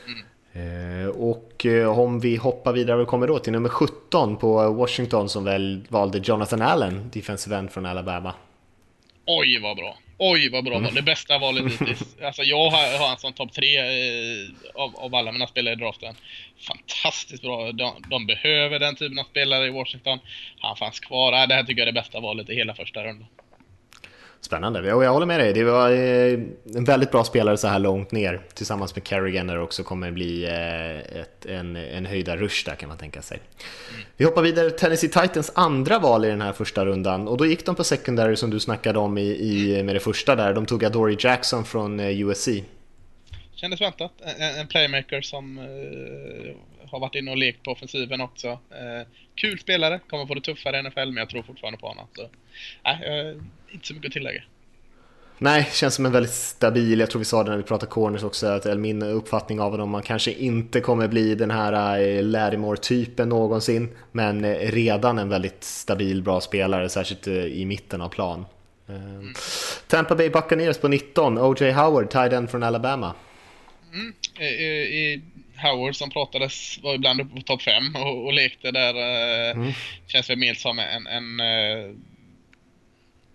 Mm. Eh, och eh, om vi hoppar vidare och kommer då till nummer 17 på Washington som väl valde Jonathan Allen, defensive end från Alabama. Oj vad bra! Oj vad bra mm. Det bästa valet [LAUGHS] hittills. Alltså jag har, har han som topp tre eh, av, av alla mina spelare i draften. Fantastiskt bra. De, de, behöver den typen av spelare i Washington. Han fanns kvar. det här tycker jag är det bästa valet i hela första rundan. Spännande, och jag håller med dig. Det var eh, en väldigt bra spelare så här långt ner tillsammans med Carrigan där också kommer bli eh, ett, en, en höjda rush där kan man tänka sig. Vi hoppar vidare Tennessee Titans andra val i den här första rundan och då gick de på secondary som du snackade om i, i med det första där. De tog Adoree Jackson från eh, USC. Kändes väntat. En, en playmaker som uh, har varit inne och lekt på offensiven också. Uh, kul spelare, kommer få det tuffare i NFL men jag tror fortfarande på honom. Så, uh, inte så mycket att tillägga. Nej, känns som en väldigt stabil, jag tror vi sa det när vi pratade corners också, att min uppfattning av honom, man kanske inte kommer bli den här eh, Lattimore-typen någonsin, men eh, redan en väldigt stabil, bra spelare, särskilt eh, i mitten av plan. Mm. Tampa Bay Buccaneers på 19, O.J. Howard, tight end från Alabama. Mm. I, i, Howard som pratades var ibland uppe på topp 5 och, och, lekte där. Mm. Känns väl mer som en, en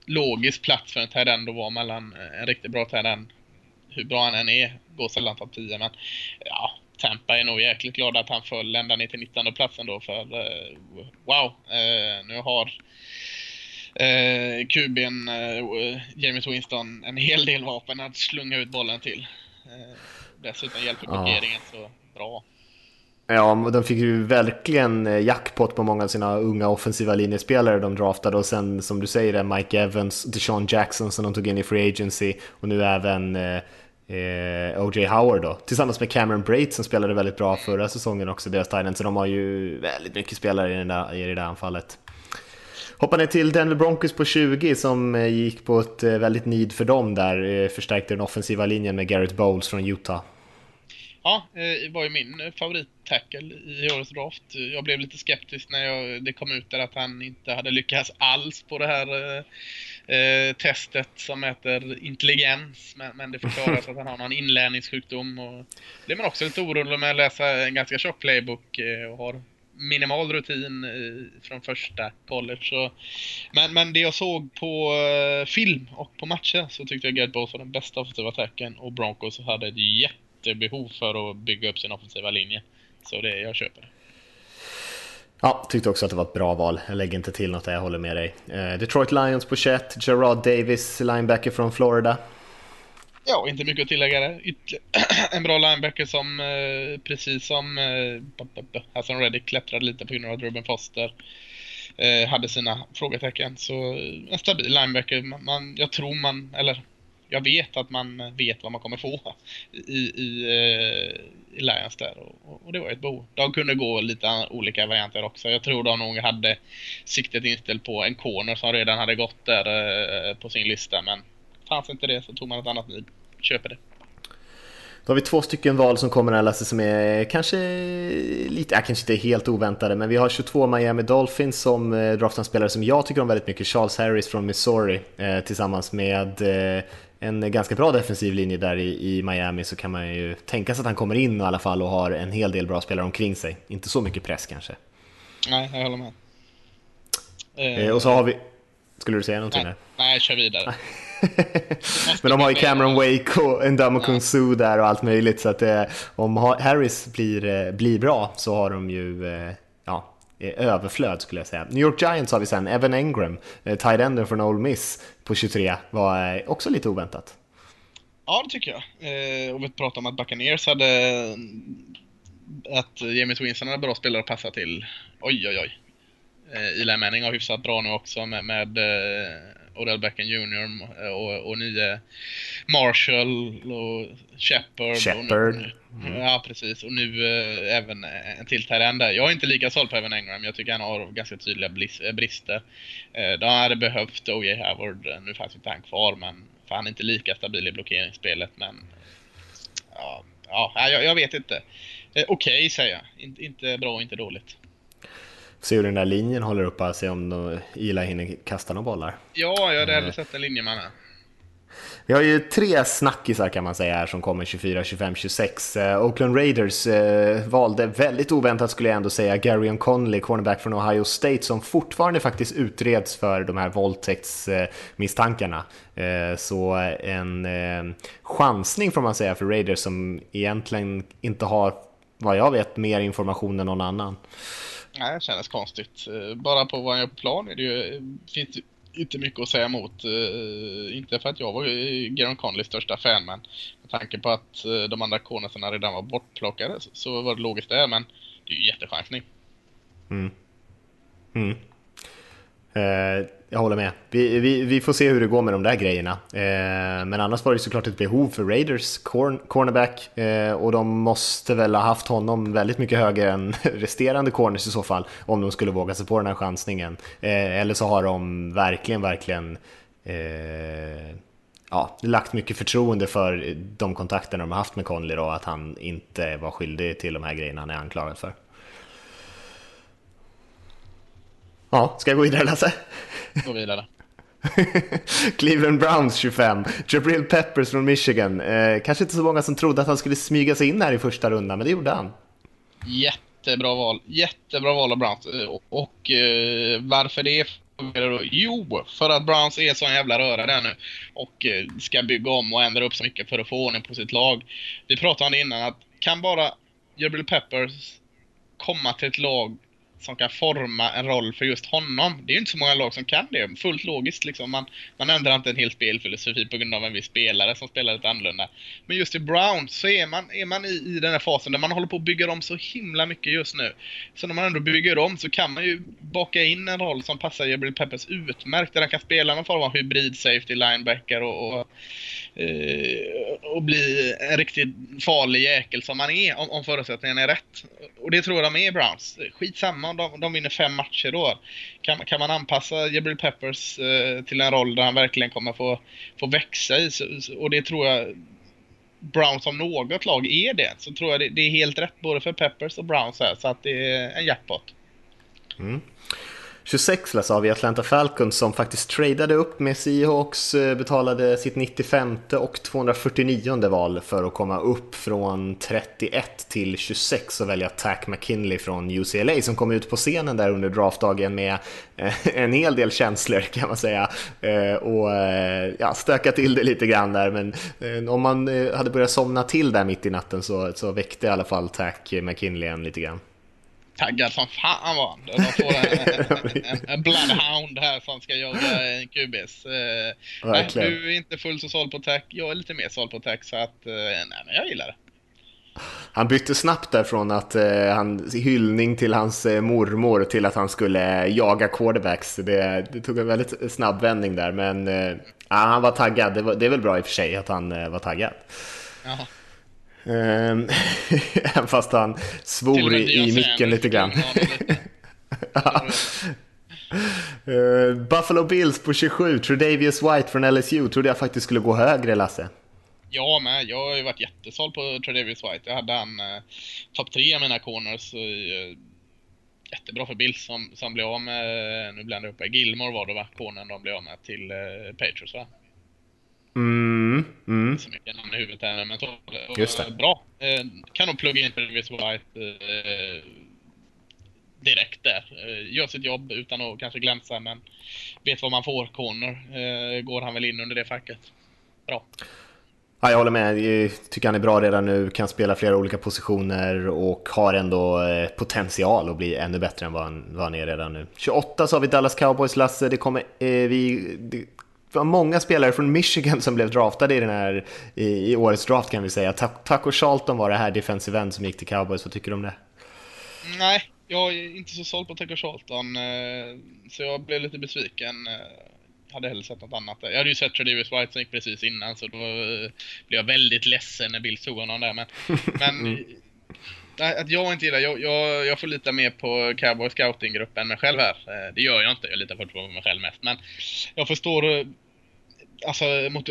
logisk plats för en tight end att vara mellan en riktigt bra tight end. Hur bra han än är, går sällan topp 10 men ja, Tampa är nog jäkligt glad att han föll ända ner till 19 platsen då för uh, wow, uh, nu har uh, QB'n uh, James Winston en hel del vapen att slunga ut bollen till. Uh, dessutom hjälper blockeringen ja. så bra. Ja, de fick ju verkligen eh, jackpot på många av sina unga offensiva linjespelare de draftade och sen som du säger eh, Mike Evans, Deshaun Jackson som de tog in i Free Agency och nu även eh, eh O.J. Howard då, tillsammans med Cameron Brait som spelade väldigt bra förra säsongen också, deras Thailand, så de har ju väldigt mycket spelare i, den där, i det där anfallet. Hoppar ner till Denver Broncos på 20 som gick på ett väldigt nid för dem där, förstärkte den offensiva linjen med Garrett Bowles från Utah. Ja, det var ju min favorit-tackle i årets draft. Jag blev lite skeptisk när jag, det kom ut där att han inte hade lyckats alls på det här eh, testet som mäter intelligens. Men, men det förklaras [LAUGHS] att han har någon inlärningssjukdom. Och det är man också lite orolig med att läsa en ganska tjock playbook eh, och har minimal rutin eh, från första college. Så, men, men det jag såg på eh, film och på matcher så tyckte jag Garrett Bowles var den bästa offensiva attacken och Broncos hade ett jätte behov för att bygga upp sin offensiva linje. Så det, jag köper. Ja, tyckte också att det var ett bra val. Jag lägger inte till något där, jag håller med dig. Eh, Detroit Lions på 21, Gerard Davis, linebacker från Florida. Ja, inte mycket att tillägga där. [CLEARS THROAT] en bra linebacker som eh, precis som eh, Hassan Reddick klättrade lite på grund av att Ruben Foster eh, hade sina frågetecken. Så en stabil linebacker. Man, man, jag tror man, eller jag vet att man vet vad man kommer få i, i, eh, i Lions där. Och, och, det var ett behov. De kunde gå lite olika varianter också. Jag tror de nog hade siktet inställt på en corner som redan hade gått där eh, på sin lista. Men fanns inte det så tog man ett annat nid. Köper det. Då har vi två stycken val som kommer här Lasse som är kanske lite, äh, kanske inte helt oväntade, men vi har 22 Miami Dolphins som eh, draftar en spelare som jag tycker om väldigt mycket, Charles Harris från Missouri, eh, tillsammans med eh, en ganska bra defensiv linje där i, i Miami så kan man ju tänka sig att han kommer in i alla fall och har en hel del bra spelare omkring sig. Inte så mycket press kanske. Nej, jag håller med. Eh, och så har vi... Skulle du säga någonting? Nej, nej kör vidare. [LAUGHS] Men de har ju Cameron Wake och Ndamukong Su där och allt möjligt så att eh, om Harris blir, eh, blir bra så har de ju eh, ja, överflöd skulle jag säga. New York Giants har vi sen, Evan Engram, eh, tight enden från Ole Miss på 23, var eh, också lite oväntat. Ja, det tycker jag. Eh, och vi pratade om att Buccaneers hade eh, att Jamie Twinson hade bra spelare att passa till. Oj, oj, oj. Eh, Eli Manning har hyfsat bra nu också med, med eh, Odell Beckham Jr. och, och nye Marshall och Shepard. Shepard. Mm. Ja, precis. Och nu eh, även en till Tyrend där. Jag är inte lika såld på Evan Engram. Jag tycker han har ganska tydliga brister. Eh, de hade behövt O.J. Howard. Nu fanns inte han kvar, men för han är inte lika stabil i blockeringsspelet. Men ja, ja jag, jag vet inte. Eh, Okej, okay, säger jag. In, inte bra, inte dåligt. Se hur den där linjen håller uppe, se om Ila hinner kasta några bollar. Ja, jag hade hellre sett en linjeman här. Vi har ju tre snackisar kan man säga här som kommer 24, 25, 26. Uh, Oakland Raiders uh, valde väldigt oväntat skulle jag ändå säga Gary Conley, cornerback från Ohio State, som fortfarande faktiskt utreds för de här våldtäktsmisstankarna. Uh, så en uh, chansning får man säga för Raiders som egentligen inte har, vad jag vet, mer information än någon annan. Nej, det kändes konstigt. Eh, bara på vad jag gör på plan är det ju, eh, finns inte mycket att säga emot. Eh, inte för att jag var Garon Conleys största fan, men med tanke på att de andra cornersarna redan var bortplockade så, så, var det logiskt där, men det är ju jättechansning. Mm. Mm. Eh, jag håller med. Vi, vi, vi, får se hur det går med de där grejerna. Eh, men annars var det såklart ett behov för Raiders corn, cornerback eh, och de måste väl ha haft honom väldigt mycket högre än [LAUGHS] resterande corners i så fall om de skulle våga sig på den här chansningen. Eller så har de verkligen, verkligen ja, lagt mycket förtroende för de kontakterna de har haft med Conley och att han inte var skyldig till de här grejerna han är anklagad för. Ja, ska jag gå vidare Lasse? Gå vidare. [LAUGHS] Cleveland Browns 25, Jabril Peppers från Michigan. Eh, kanske inte så många som trodde att han skulle smyga sig in här i första rundan, men det gjorde han. Jättebra val. Jättebra val av Browns. Eh, och, och eh, varför det? Jo, för att Browns är så jävla röra där nu och eh, ska bygga om och ändra upp så mycket för att få ordning på sitt lag. Vi pratade om det innan att kan bara Jabril Peppers komma till ett lag som kan forma en roll för just honom. Det är ju inte så många lag som kan det. Fullt logiskt liksom. Man, man ändrar inte en hel spelfilosofi på grund av en viss spelare som spelar lite annorlunda. Men just i Brown så är man, är man i, i den här fasen där man håller på att bygga om så himla mycket just nu. Så när man ändå bygger om så kan man ju baka in en roll som passar Gabriel Peppers utmärkt. Där han kan spela någon form av hybrid safety linebacker och, och eh, och bli en riktigt farlig jäkel som man är om, om förutsättningarna är rätt. Och det tror jag de är Browns. Skitsamma om de, de vinner fem matcher då. Kan, kan man anpassa Jabril Peppers eh, till en roll där han verkligen kommer få, få växa i, så, och det tror jag Browns som något lag är det, så tror jag det, det är helt rätt både för Peppers och Browns här, så att det är en jackpot. Mm. 26 läs av vi Atlanta Falcons som faktiskt tradade upp med Seahawks, eh, betalade sitt 95 och 249 val för att komma upp från 31 till 26 och välja Tack McKinley från UCLA som kom ut på scenen där under draftdagen med eh, en hel del känslor kan man säga. Eh, och ja, stöka till det lite grann där men om man hade börjat somna till där mitt i natten så, så väckte i alla fall Tack McKinley en lite grann taggad som fan var han. De får en, [LAUGHS] en, en, bloodhound här som ska jaga en QBs. Eh, nej, du är inte fullt så såld på tech. Jag är lite mer såld på tech så att, eh, nej men jag gillar det. Han bytte snabbt där från att eh, han, hyllning till hans eh, mormor till att han skulle jaga quarterbacks. Det, det tog en väldigt snabb vändning där, men eh, han var taggad. Det, var, det är väl bra i och för sig att han eh, var taggad. Jaha. Ehm, [LAUGHS] även fast han svor i, i micken lite grann. uh, [LAUGHS] Buffalo Bills på 27, Tredavious White från LSU, trodde jag faktiskt skulle gå högre, Lasse. Jag med. Jag har ju varit jättesåld på Tredavious White. Jag hade han eh, topp tre av mina corners. Eh, jättebra för Bills som, som blev av med, nu blandar jag upp Gilmore var det va? Cornern de blev av med till eh, Patriots va? Mm, mm. Så mycket namn i huvudet här men så. Just det. Bra. Eh, kan nog plugga in Previous White eh, direkt där. Eh, gör sitt jobb utan att kanske glänsa men vet vad man får. Corner eh, går han väl in under det facket. Bra. Ja, jag håller med. Jag tycker han är bra redan nu, kan spela flera olika positioner och har ändå eh, potential att bli ännu bättre än vad han, vad han är redan nu. 28 så har vi Dallas Cowboys, Lasse. Det kommer, eh, vi, det var många spelare från Michigan som blev draftade i, den här, i, i årets draft kan vi säga. Taco Charlton var det här defensive end som gick till Cowboys, vad tycker du om det? Nej, jag är inte så såld på Taco Charlton, eh, så jag blev lite besviken. Eh, hade hellre sett något annat. Jag hade ju sett Tredavis White som gick precis innan så då eh, blev jag väldigt ledsen när Bill tog honom där. Men, [LAUGHS] men mm. att jag inte gillar, jag, jag, jag får lita mer på Cowboy Scouting-gruppen mig själv här. Det gör jag inte, jag litar på mig själv mest. Men jag förstår alltså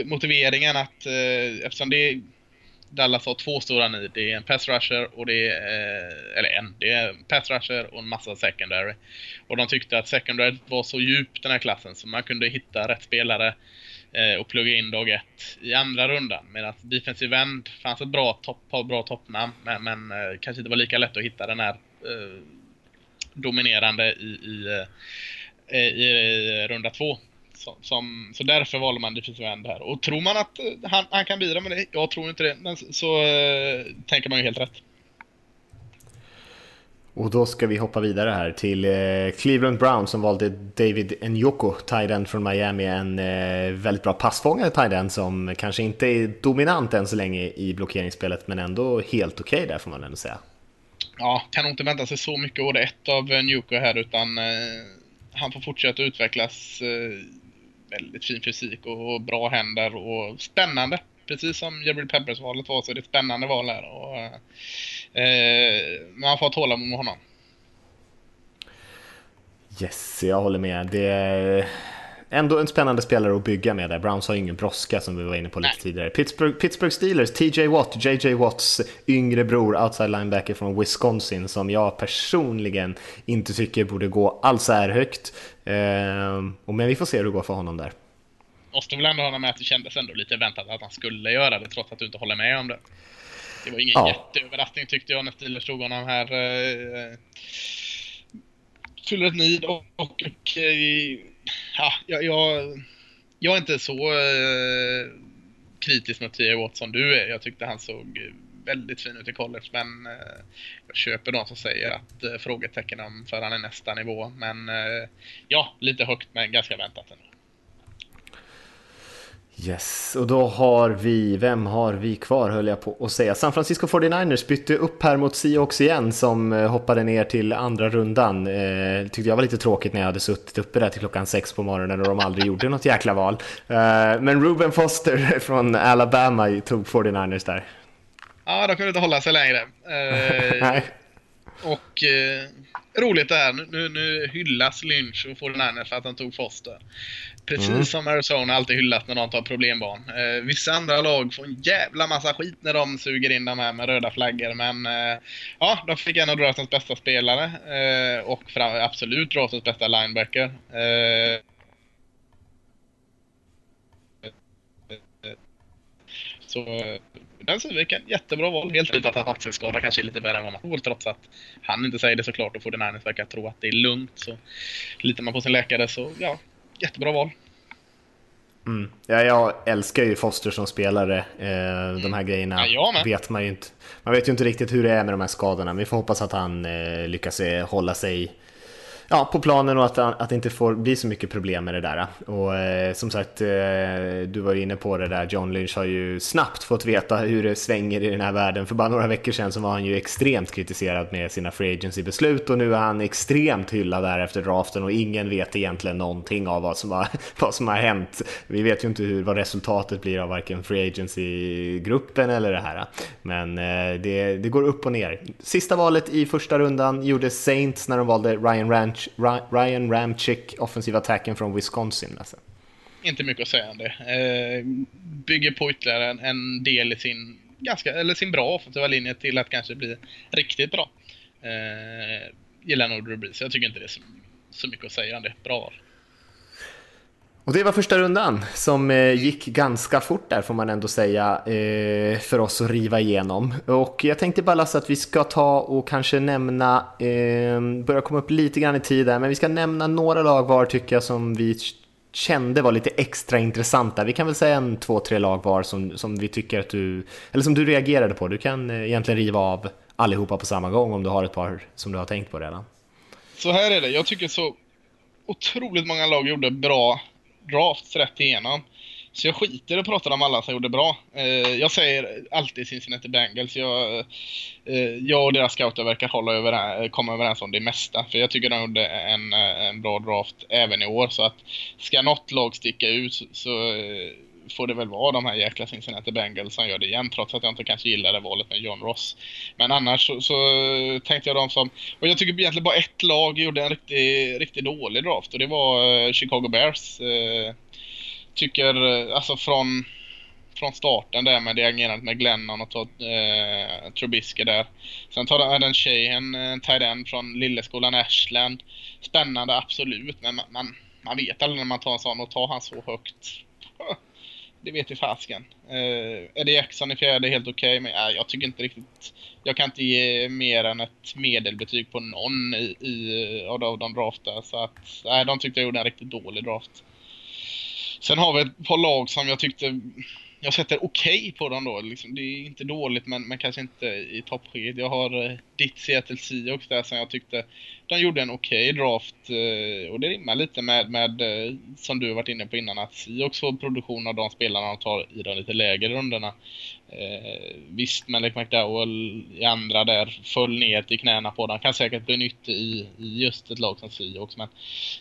motiveringen att eh, eftersom det är Dallas har två stora need. Det är en pass rusher och det är, eh, eller en, det är en pass rusher och en massa secondary. Och de tyckte att secondary var så djup den här klassen så man kunde hitta rätt spelare eh, och plugga in dag ett i andra rundan. Medan defensive end fanns ett bra topp, bra toppnamn men, men eh, kanske inte var lika lätt att hitta den här eh, dominerande i, i, eh, i, i eh, runda två. Som, som, så därför valde man defensive end här. Och tror man att eh, han, han kan bidra med det? Jag tror inte det. Men så, så äh, tänker man ju helt rätt. Och då ska vi hoppa vidare här till eh, Cleveland Brown som valde David Njoko, tight från Miami. En eh, väldigt bra passfångare tight som kanske inte är dominant än så länge i blockeringsspelet men ändå helt okej okay där får man ändå säga. Ja, kan nog inte vänta sig så mycket år ett av Njoko här utan eh, han får fortsätta utvecklas väldigt fin fysik och, bra händer och spännande. Precis som Jerry Peppers-valet var så är det ett spännande val här. Och, eh, man får ha tålamod med honom. Yes, jag håller med. Det ändå en spännande spelare att bygga med där. Browns har ingen brådska som vi var inne på lite tidigare. Pittsburgh, Pittsburgh Steelers, TJ Watt, JJ Watts yngre bror, outside linebacker från Wisconsin, som jag personligen inte tycker borde gå alls är högt. Ehm, men vi får se hur det går för honom där. Måste väl ändå hålla med att det kändes ändå lite väntat att han skulle göra det, trots att du inte håller med om det. Det var ingen ja. jätteöverraskning tyckte jag när Steelers tog honom här. Eh, fyller ett nid och, och, och eh, ja, jag, jag, jag är inte så eh, kritisk mot T.A. Watt som du är. Jag tyckte han såg väldigt fin ut i college men eh, jag köper de som säger att eh, frågetecken om för han är nästa nivå. Men eh, ja, lite högt men ganska väntat ändå. Yes, och då har vi, vem har vi kvar höll jag på att säga. San Francisco 49ers bytte upp här mot Seahawks igen som eh, hoppade ner till andra rundan. Eh, tyckte jag var lite tråkigt när jag hade suttit uppe där till klockan sex på morgonen och de aldrig gjorde något jäkla val. Eh, men Ruben Foster [LAUGHS] från Alabama tog 49ers där. Ja, de kunde inte hålla sig längre. Eh, [LAUGHS] och eh, roligt det här, nu, nu hyllas Lynch och 49ers för att han tog Foster. Precis mm. som Arizona alltid hyllas när de tar problembarn. Eh, vissa andra lag får en jävla massa skit när de suger in de här med röda flaggor. Men eh, ja, de fick en av draftens bästa spelare eh, och fram, absolut draftens bästa linebacker. Eh, så den Sivviken, jättebra val. Helt tydligt att hans axelskada kanske är lite värre än vad man tror trots att han inte säger det såklart och får den verkar tro att det är lugnt. Så litar man på sin läkare så ja, jättebra val. Mm. Ja, jag älskar ju Foster som spelare. Eh, de här grejerna ja, vet man ju inte. Man vet ju inte riktigt hur det är med de här skadorna, vi får hoppas att han eh, lyckas eh, hålla sig ja, på planen och att, att det inte får bli så mycket problem med det där. Och eh, som sagt, eh, du var ju inne på det där, John Lynch har ju snabbt fått veta hur det svänger i den här världen. För bara några veckor sedan så var han ju extremt kritiserad med sina free agency-beslut och nu är han extremt hyllad där efter draften och ingen vet egentligen någonting av vad som har, [LAUGHS] vad som har hänt. Vi vet ju inte hur, vad resultatet blir av varken free agency-gruppen eller det här. Men eh, det, det går upp och ner. Sista valet i första rundan gjorde Saints när de valde Ryan Ranch Ryan Ramchick, offensiva attacken från Wisconsin. Alltså. Inte mycket att säga om det. Eh, bygger på ytterligare en, en, del i sin, ganska, eller sin bra offensiva linje till att kanske bli riktigt bra. Eh, gillar nog Drew Brees. Jag tycker inte det är så, så mycket att säga om det. Bra val. Och det var första rundan som eh, gick ganska fort där får man ändå säga eh, för oss att riva igenom. Och jag tänkte bara Lasse att vi ska ta och kanske nämna, ehm, börja komma upp lite grann i tid där, men vi ska nämna några lag var tycker jag som vi kände var lite extra intressanta. Vi kan väl säga en två, tre lag var som, som vi tycker att du, eller som du reagerade på. Du kan eh, egentligen riva av allihopa på samma gång om du har ett par som du har tänkt på redan. Så här är det, jag tycker så otroligt många lag gjorde bra drafts rätt igenom. Så jag skiter och pratar om alla som gjorde bra. Eh, jag säger alltid Cincinnati Bengals. Jag, eh, jag och deras scouter verkar hålla över, eh, komma överens om det mesta. För jag tycker de gjorde en, eh, en bra draft även i år. Så att ska något lag sticka ut så, så eh, får det väl vara de här jäkla Cincinnati Bengals som gör det igen trots att jag inte kanske gillade valet med John Ross. Men annars så, så tänkte jag de som... Och jag tycker egentligen bara ett lag gjorde en riktigt, riktig dålig draft och det var eh, Chicago Bears. Eh, tycker, eh, alltså från, från starten där med det agerandet med Glennon och tar, eh, Trubisky där. Sen tar Adam Shahan, en tight från lilleskolan Ashland. Spännande, absolut, men man, man, man vet aldrig när man tar en sån och tar han så högt. [LAUGHS] Det vet ju fasken. Eh, uh, Eddie Jackson i fjärde är helt okej, okay, men uh, jag tycker inte riktigt... Jag kan inte ge mer än ett medelbetyg på någon i, i, av, av de draftar. Så att, nej, de tyckte jag gjorde en riktigt dålig draft. Sen har vi ett par lag som jag tyckte jag sätter okej okay på dem då. Liksom, det är inte dåligt men, men kanske inte i toppskiktet. Jag har eh, ditt Seattle Seahawks där som jag tyckte de gjorde en okej okay draft. Eh, och det rimmar lite med, med eh, som du har varit inne på innan att Seahawks får produktion av de spelarna de tar i de lite lägre rundorna. Eh, visst, Malik McDowell i andra där föll ner till knäna på dem. Kan säkert bli nyttig i, i just ett lag som Seahawks. Men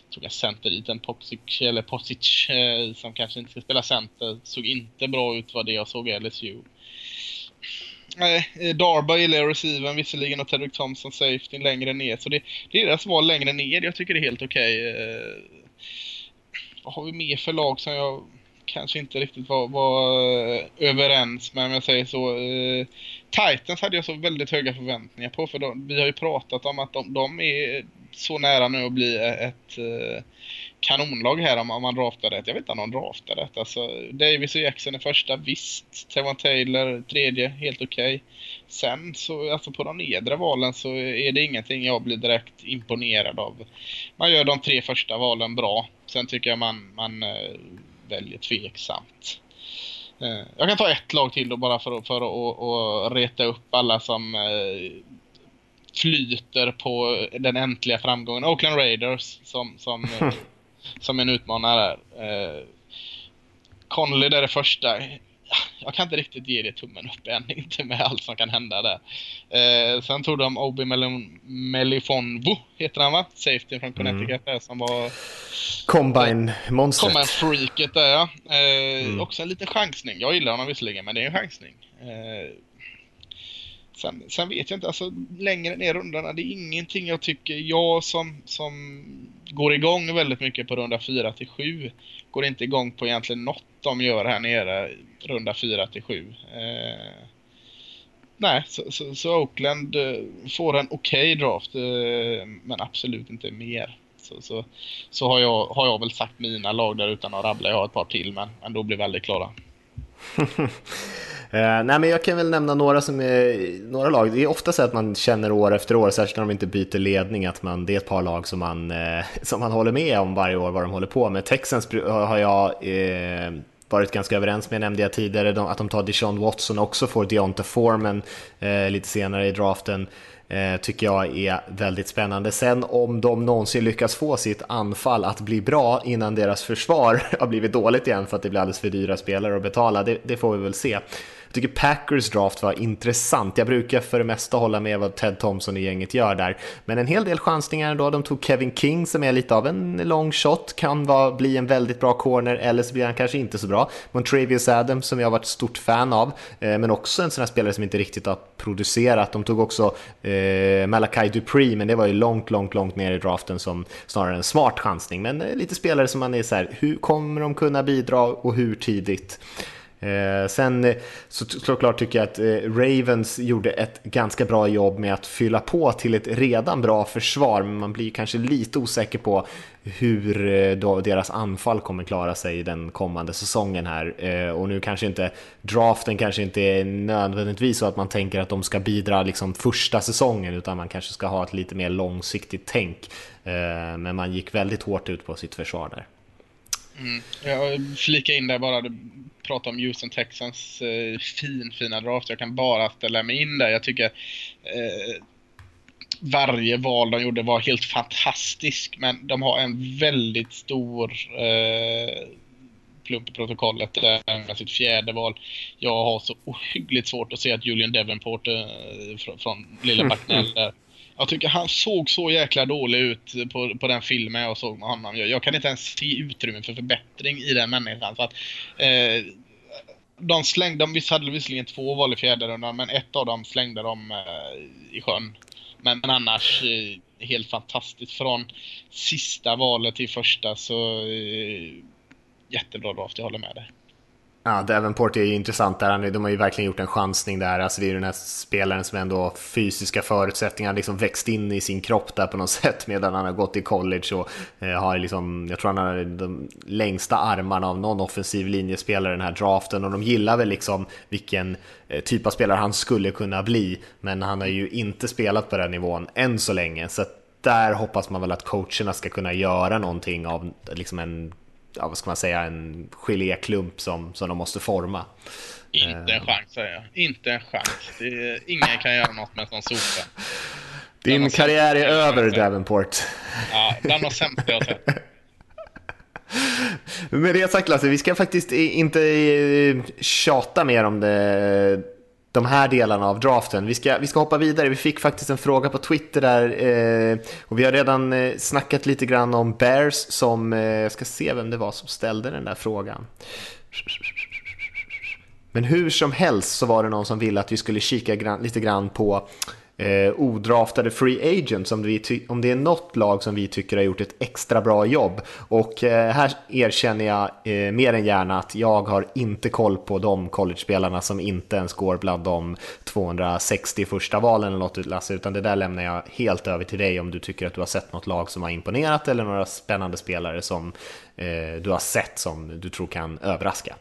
jag tror jag center dit en Popsic, eller Posic eh, som kanske inte ska spela center. Såg inte bra ut vad det jag såg i LSU. Nej, eh, Darby gillar receiven visserligen och Tedrick Thompson safety längre ner. Så det, det är deras val längre ner. Jag tycker det är helt okej. Okay. Eh, vad har vi mer för lag som jag kanske inte riktigt var, var eh, överens med om jag säger så. Eh, Titans hade jag så väldigt höga förväntningar på för de, vi har ju pratat om att de, de är så nära nu att bli ett eh, kanonlag här om, om man draftar rätt. Jag vet inte om de draftar rätt. Alltså, Davis och Jackson är första, visst. Tevon Taylor tredje, helt okej. Okay. Sen så, alltså på de nedre valen så är det ingenting jag blir direkt imponerad av. Man gör de tre första valen bra. Sen tycker jag man, man eh, väljer tveksamt. Eh, jag kan ta ett lag till då bara för, för att och, reta upp alla som eh, flyter på den äntliga framgången. Oakland Raiders som, som, [LAUGHS] som en utmanare. Eh, Conley där är första jag kan inte riktigt ge det tummen upp än, [LAUGHS] inte med allt som kan hända där. Eh, sen tog de Obi Melifonvo, heter han va? Safety från Connecticut mm. som var... Combine-monstret. Combine-freaket där ja. Eh, mm. Också en liten chansning. Jag gillar honom visserligen, men det är en chansning. Eh, Sen, sen, vet jag inte, alltså längre ner rundorna, det är ingenting jag tycker, jag som, som går igång väldigt mycket på runda 4 till 7 går inte igång på egentligen något de gör här nere runda 4 till 7. Eh, nej, så, så, så, Oakland eh, får en okej okay draft, eh, men absolut inte mer. Så, så, så, har, jag, har jag väl sagt mina lag där utan att rabbla. Jag har ett par till, men, men då blir väldigt klara. Uh, [LAUGHS] nej men jag kan väl nämna några som är, några lag. Det är ofta så att man känner år efter år, särskilt när de inte byter ledning, att man, det är ett par lag som man, uh, [LAUGHS] som man håller med om varje år vad de håller på med. Texans har jag uh, varit ganska överens med, nämnde jag tidigare, att de tar Deshaun Watson också får Deonta Foreman eh, lite senare i draften. Eh, tycker jag är väldigt spännande. Sen om de någonsin lyckas få sitt anfall att bli bra innan deras försvar [LAUGHS] har blivit dåligt igen för att det blir alldeles för dyra spelare att betala, det, det får vi väl se. Jag tycker Packers draft var intressant. Jag brukar för det mesta hålla med vad Ted Thompson och gänget gör där. Men en hel del chansningar ändå. De tog Kevin King som är lite av en long shot, kan vara, bli en väldigt bra corner eller så blir han kanske inte så bra. Montravius Adams som jag har varit stort fan av, eh, men också en sån här spelare som inte riktigt har producerat. De tog också eh, Malakai Dupree, men det var ju långt, långt, långt ner i draften som snarare en smart chansning. Men eh, lite spelare som man är så här, hur kommer de kunna bidra och hur tidigt? Eh, sen eh, så såklart tycker jag att eh, Ravens gjorde ett ganska bra jobb med att fylla på till ett redan bra försvar, men man blir kanske lite osäker på hur eh, då deras anfall kommer klara sig den kommande säsongen här. Eh, och nu kanske inte draften kanske inte är nödvändigtvis så att man tänker att de ska bidra liksom första säsongen, utan man kanske ska ha ett lite mer långsiktigt tänk. Eh, men man gick väldigt hårt ut på sitt försvar där. Mm. Jag flika in där bara, du pratade om Houston Texans eh, fin, fina draft. Jag kan bara ställa mig in där. Jag tycker eh, varje val de gjorde var helt fantastisk, men de har en väldigt stor eh, plump i protokollet där med sitt fjärde val. Jag har så ohyggligt svårt att se att Julian Devenport eh, från, från Lilla [LAUGHS] Backnell där jag tycker han såg så jäkla dålig ut på, på den filmen jag såg med honom. Jag, jag kan inte ens se utrymme för förbättring i den människan. Så att, eh, de slängde, de hade visserligen två val i fjärde rundan, men ett av dem slängde de eh, i sjön. Men, men annars eh, helt fantastiskt. Från sista valet till första så eh, jättebra draft, jag håller med dig. Ja, Davenport är ju intressant där. De har ju verkligen gjort en chansning där. Alltså det är ju den här spelaren som ändå har fysiska förutsättningar, liksom växt in i sin kropp där på något [LAUGHS] sätt medan han har gått i college och eh, har liksom, jag tror han har de längsta armarna av någon offensiv linjespelare i den här draften och de gillar väl liksom vilken eh, typ av spelare han skulle kunna bli. Men han har ju inte spelat på den nivån än så länge. Så där hoppas man väl att coacherna ska kunna göra någonting av liksom en ja, vad ska man säga, en geléklump som, som de måste forma. Inte en eh. chans säger jag. Inte en chans. Är, ingen kan göra något med en sån sopa. Din karriär är över Davenport. Ja, bland de sämsta jag sett. [LAUGHS] Med det sagt Lasse, vi ska faktiskt inte tjata mer om det de här delarna av draften. Vi ska, vi ska hoppa vidare. Vi fick faktiskt en fråga på Twitter där eh, och vi har redan eh, snackat lite grann om Bears som, eh, jag ska se vem det var som ställde den där frågan. Men hur som helst så var det någon som ville att vi skulle kika grann, lite grann på eh, odraftade free agents om, vi om det är något lag som vi tycker har gjort ett extra bra jobb. Och eh, här erkänner jag eh, mer än gärna att jag har inte koll på de college-spelarna som inte ens går bland de 260 första valen eller något Lasse, utan det där lämnar jag helt över till dig om du tycker att du har sett något lag som har imponerat eller några spännande spelare som eh, du har sett som du tror kan överraska.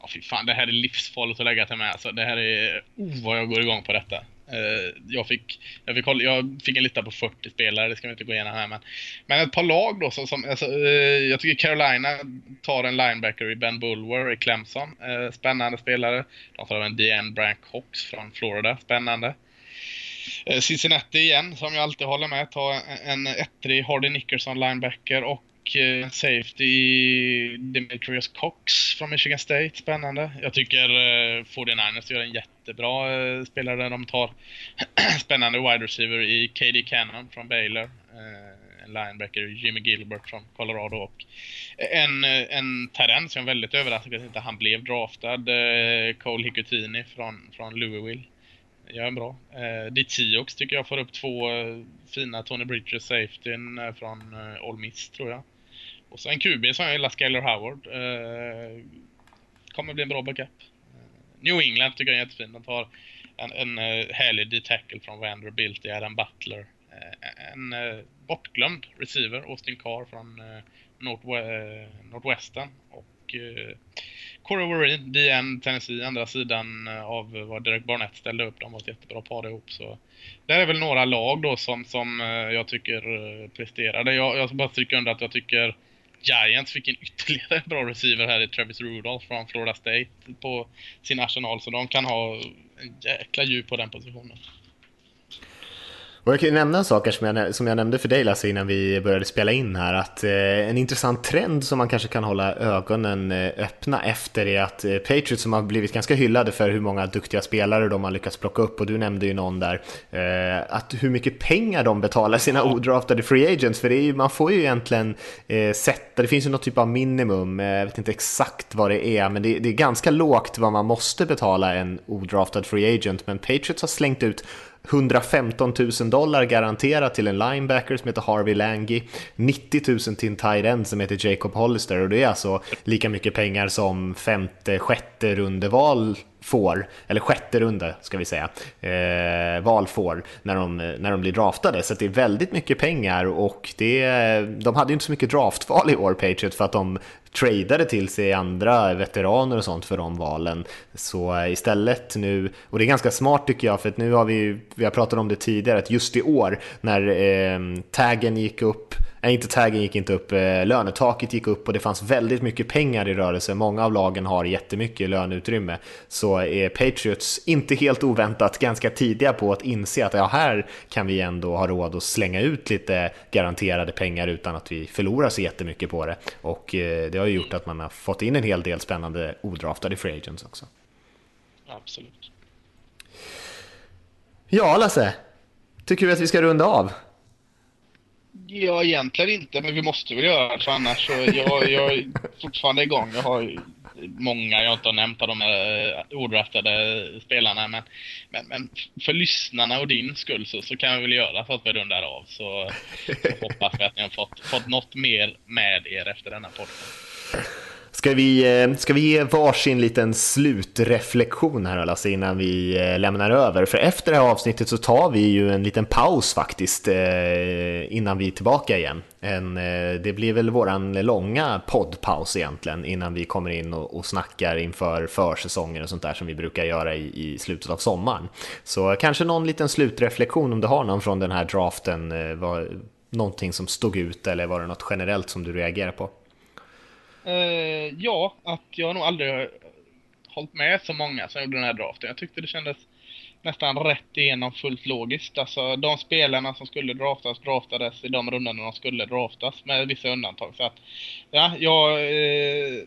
Ja, fy fan, det här är livsfarligt att lägga till med. Alltså, det här är... Oh, vad jag går igång på detta. Eh, jag, fick, jag, fick, jag fick en lista på 40 spelare, det ska vi inte gå igenom här. Men, men ett par lag då som... som alltså, eh, jag tycker Carolina tar en linebacker i Ben Bulwer i Clemson. Eh, spännande spelare. De tar en DN Brank Hawks från Florida. Spännande. Cincinnati igen, som jag alltid håller med, tar en ettrig Hardy Nickerson linebacker och safety safety Demetrius Cox från Michigan State. Spännande. Jag tycker 49ers gör en jättebra eh, spelare. De tar [CLEARS THROAT] spännande wide receiver i KD Cannon från Baylor. Eh, en linebacker Jimmy Gilbert från Colorado och en, eh, en terren som jag är väldigt överraskad att inte han blev draftad. Cole Hicutini från, från Louisville. Gör en bra. Eh, Ditiox tycker jag får upp två fina Tony Bridges safetyn från All Miss tror jag. Och så en QB som jag gillar, Skyler Howard. Kommer bli en bra backup. New England tycker jag är jättefin. De tar en, en uh, härlig D-tackle från Vanderbilt i Adam Butler. Uh, en uh, bortglömd receiver, Austin Carr från uh, Northwestern. Och uh, Corey Warren, DN, Tennessee, andra sidan av vad Derek Barnett ställde upp. De var ett jättebra par ihop. Så där är väl några lag då som, som jag tycker presterade. Jag, jag ska bara stryka under att jag tycker Giants fick en ytterligare bra receiver här i Travis Rudolph från Florida State på sin arsenal. Så de kan ha en jäkla djup på den positionen. Och jag kan ju nämna en sak som jag, som jag nämnde för dig Lasse innan vi började spela in här att eh, en intressant trend som man kanske kan hålla ögonen eh, öppna efter är att eh, Patriots som har blivit ganska hyllade för hur många duktiga spelare de har lyckats plocka upp. Och du nämnde ju någon där eh, att hur mycket pengar de betalar sina odraftade free agents. För det är ju, man får ju egentligen eh, sätta, det finns ju något typ av minimum, eh, jag vet inte exakt vad det är men det, det är ganska lågt vad man måste betala en odraftad free agent. Men Patriots har slängt ut 115 000 dollar garanterat till en linebacker som heter Harvey Langi, 90 000 till en tight end som heter Jacob Hollister. Och det är alltså lika mycket pengar som femte, sjätte rundeval får, eller sjätte runda ska vi säga, eh, val får när de, när de blir draftade. Så det är väldigt mycket pengar och det, de hade ju inte så mycket draftval i år, Patriot, för att de tradade till sig andra veteraner och sånt för de valen. Så eh, istället nu, och det är ganska smart tycker jag, för att nu har vi, vi har pratat om det tidigare, att just i år när eh, taggen gick upp nej inte taggen gick inte upp, eh, lönetaket gick upp och det fanns väldigt mycket pengar i rörelse. Många av lagen har jättemycket löneutrymme. Så är Patriots inte helt oväntat ganska tidiga på att inse att ja, här kan vi ändå ha råd att slänga ut lite garanterade pengar utan att vi förlorar så jättemycket på det. Och eh, det har ju gjort att man har fått in en hel del spännande odraftade free agents också. Absolut. Ja, Lasse. Tycker du att vi ska runda av? Ja, egentligen inte, men vi måste väl göra det för annars så jag, jag är fortfarande igång. Jag har många jag inte har nämnt av de här eh, odraftade spelarna, men, men, men, för lyssnarna och din skull så, så kan vi väl göra så att vi rundar av. Så, så hoppas vi att ni har fått, fått något mer med er efter denna podcast. Ska vi, eh, ska vi ge varsin liten slutreflektion här Lasse innan vi eh, lämnar över? För efter det här avsnittet så tar vi ju en liten paus faktiskt eh, innan vi är tillbaka igen. En, det blir väl våran långa poddpaus egentligen innan vi kommer in och, och snackar inför försäsonger och sånt där som vi brukar göra i, i slutet av sommaren. Så kanske någon liten slutreflektion om du har någon från den här draften, var, någonting som stod ut eller var det något generellt som du reagerar på? Uh, ja, att jag nog aldrig hållit med så många som gjorde den här draften. Jag tyckte det kändes nästan rätt igenom fullt logiskt. Alltså de spelarna som skulle draftas draftades i de rundorna de skulle draftas med vissa undantag. Så att, ja, jag, eh,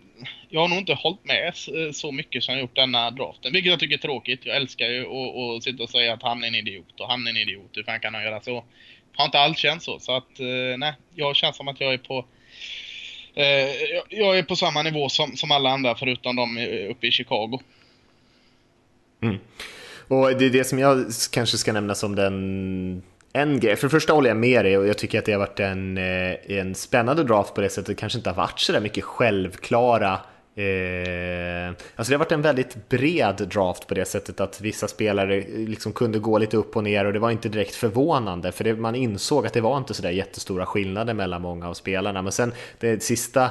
jag har nog inte hållit med eh, så mycket som jag gjort denna draften. Vilket jag tycker är tråkigt. Jag älskar ju att sitta och säga att han är en idiot och han är en idiot. Hur fan kan han göra så? Har inte alls känt så. Så att, eh, nej, jag känns som att jag är på Eh, jag är på samma nivå som, som alla andra förutom de eh, uppe i Chicago. Mm. Och det är det som jag kanske ska nämna som den en grej. För det första håller jag med dig och jag tycker att det har varit en, eh, en spännande draft på det sättet. Det kanske inte har varit så där mycket självklara Eh, alltså det har varit en väldigt bred draft på det sättet att vissa spelare liksom kunde gå lite upp och ner och det var inte direkt förvånande för det, man insåg att det var inte sådär jättestora skillnader mellan många av spelarna. Men sen det sista,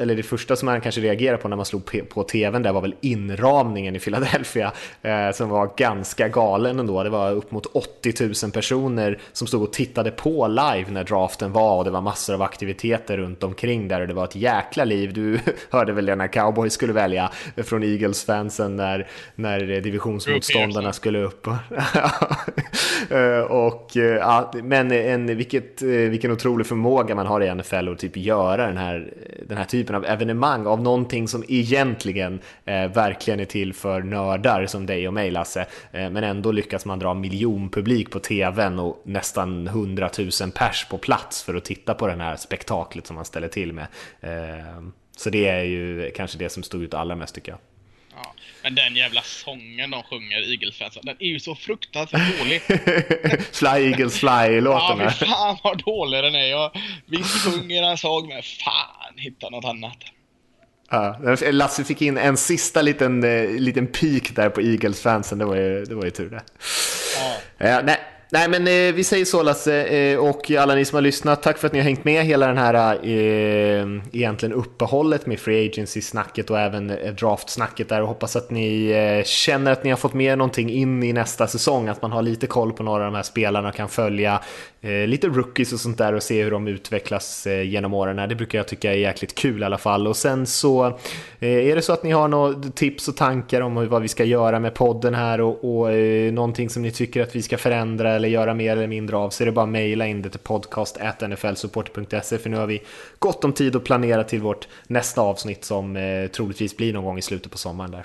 eller det första som man kanske reagerade på när man slog på tvn där var väl inramningen i Philadelphia eh, som var ganska galen ändå. Det var upp mot 80 000 personer som stod och tittade på live när draften var och det var massor av aktiviteter runt omkring där och det var ett jäkla liv. Du [LAUGHS] hörde väl det när Cowboys skulle välja från Eagles-fansen när, när divisionsmotståndarna skulle upp. [LAUGHS] och, ja, men en, vilket, vilken otrolig förmåga man har i NFL att typ göra den här, den här typen av evenemang av någonting som egentligen eh, verkligen är till för nördar som dig och mig Lasse. Eh, men ändå lyckas man dra miljonpublik på tvn och nästan hundratusen pers på plats för att titta på den här spektaklet som man ställer till med. Eh, så det är ju kanske det som stod ut allra mest tycker jag. Ja, men den jävla sången de sjunger, Eagles-fansen, den är ju så fruktansvärt dålig. [LAUGHS] fly Eagles fly-låten. Ja, fy fan vad dålig den är. Jag, visst sjunger en sång, men fan, hitta något annat. Ja, Lasse fick in en sista liten, eh, liten peak där på Eagles-fansen, det var ju, det var ju tur det. Ja. Ja, nej, Nej men eh, vi säger så Lasse eh, och alla ni som har lyssnat, tack för att ni har hängt med hela den här eh, egentligen uppehållet med Free Agency-snacket och även eh, draft-snacket där och hoppas att ni eh, känner att ni har fått med någonting in i nästa säsong, att man har lite koll på några av de här spelarna och kan följa eh, lite rookies och sånt där och se hur de utvecklas eh, genom åren. Det brukar jag tycka är jäkligt kul i alla fall och sen så eh, är det så att ni har några tips och tankar om vad vi ska göra med podden här och, och eh, någonting som ni tycker att vi ska förändra eller göra mer eller mindre av så är det bara att mejla in det till podcast.nflsupporter.se för nu har vi gott om tid att planera till vårt nästa avsnitt som eh, troligtvis blir någon gång i slutet på sommaren där.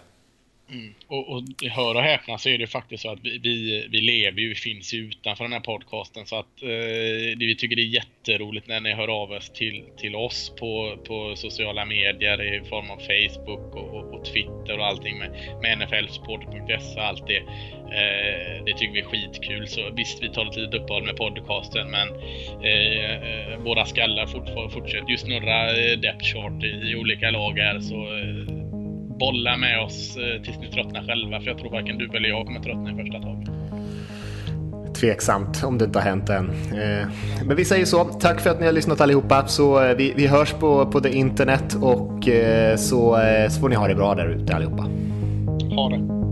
Mm. Och, och hör och häpna så är det faktiskt så att vi, vi, vi lever ju, vi finns ju utanför den här podcasten så att eh, vi tycker det är jätteroligt när ni hör av er till, till oss på, på sociala medier i form av Facebook och, och, och Twitter och allting med, med nflsupporter.se och allt det. Eh, det tycker vi är skitkul så visst, vi tar ett litet uppehåll med podcasten men eh, eh våra skallar fortfarande fortsätter ju snurra eh, depth chart i, i olika lag här så eh, bolla med oss eh, tills ni tröttnar själva. För jag tror varken du eller jag kommer tröttna i första taget. Tveksamt om det inte har hänt än. Eh, men vi säger så. Tack för att ni har lyssnat allihopa. Så eh, vi, vi hörs på, på det internet och så, så får ni ha det bra där ute allihopa. Ha det.